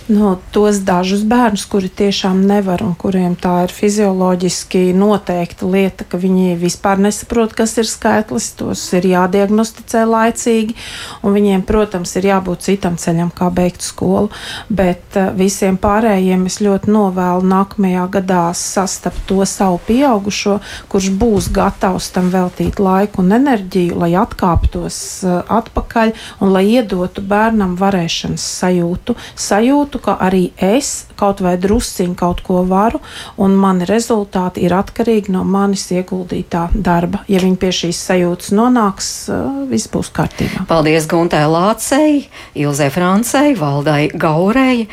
Speaker 2: no tos dažus bērnus, kuri tiešām nevar un kuriem tā ir fizioloģiski noteikta lieta, ka viņi vispār nesaprot, kas ir skaitlis, tos ir jādiagnosticē laicīgi, un viņiem, protams, ir jābūt citam ceļam, kā beigt skolu, bet uh, visiem pārējiem es ļoti novēlu nākamajā gadā sastapt to savu pieaugušo, kurš būs gatavs tam veltīt laiku un enerģiju, lai atkāptos uh, atpakaļ un lai iedotu bērnam varēšanas sajūtu, sajūtu, ka arī es kaut vai drusciņi kaut ko varu, un mani rezultāti ir atkarīgi no manis ieguldītā darba. Ja viņi pie šīs sajūtas nonāks, viss būs kārtībā.
Speaker 1: Paldies Guntai Lācei, Ilzai Francei, Valdai Gaurei.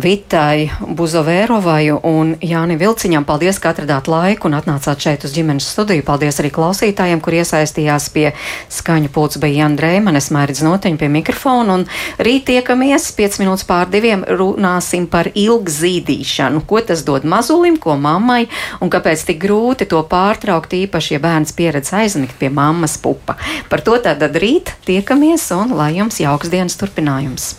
Speaker 1: Vitai Buzovērovai un Jāni Vilciņam. Paldies, ka atradāt laiku un atnācāt šeit uz ģimenes studiju. Paldies arī klausītājiem, kur iesaistījās pie skaņu pults bija Jāna Drēmanes, Mērķis Noteņa pie mikrofona. Un rīt tiekamies 5 minūtes pār diviem runāsim par ilgzīdīšanu. Ko tas dod mazulim, ko mammai un kāpēc tik grūti to pārtraukt, īpaši, ja bērns pieredz aizmigt pie mammas pupa. Par to tātad rīt tiekamies un lai jums jauks dienas turpinājums.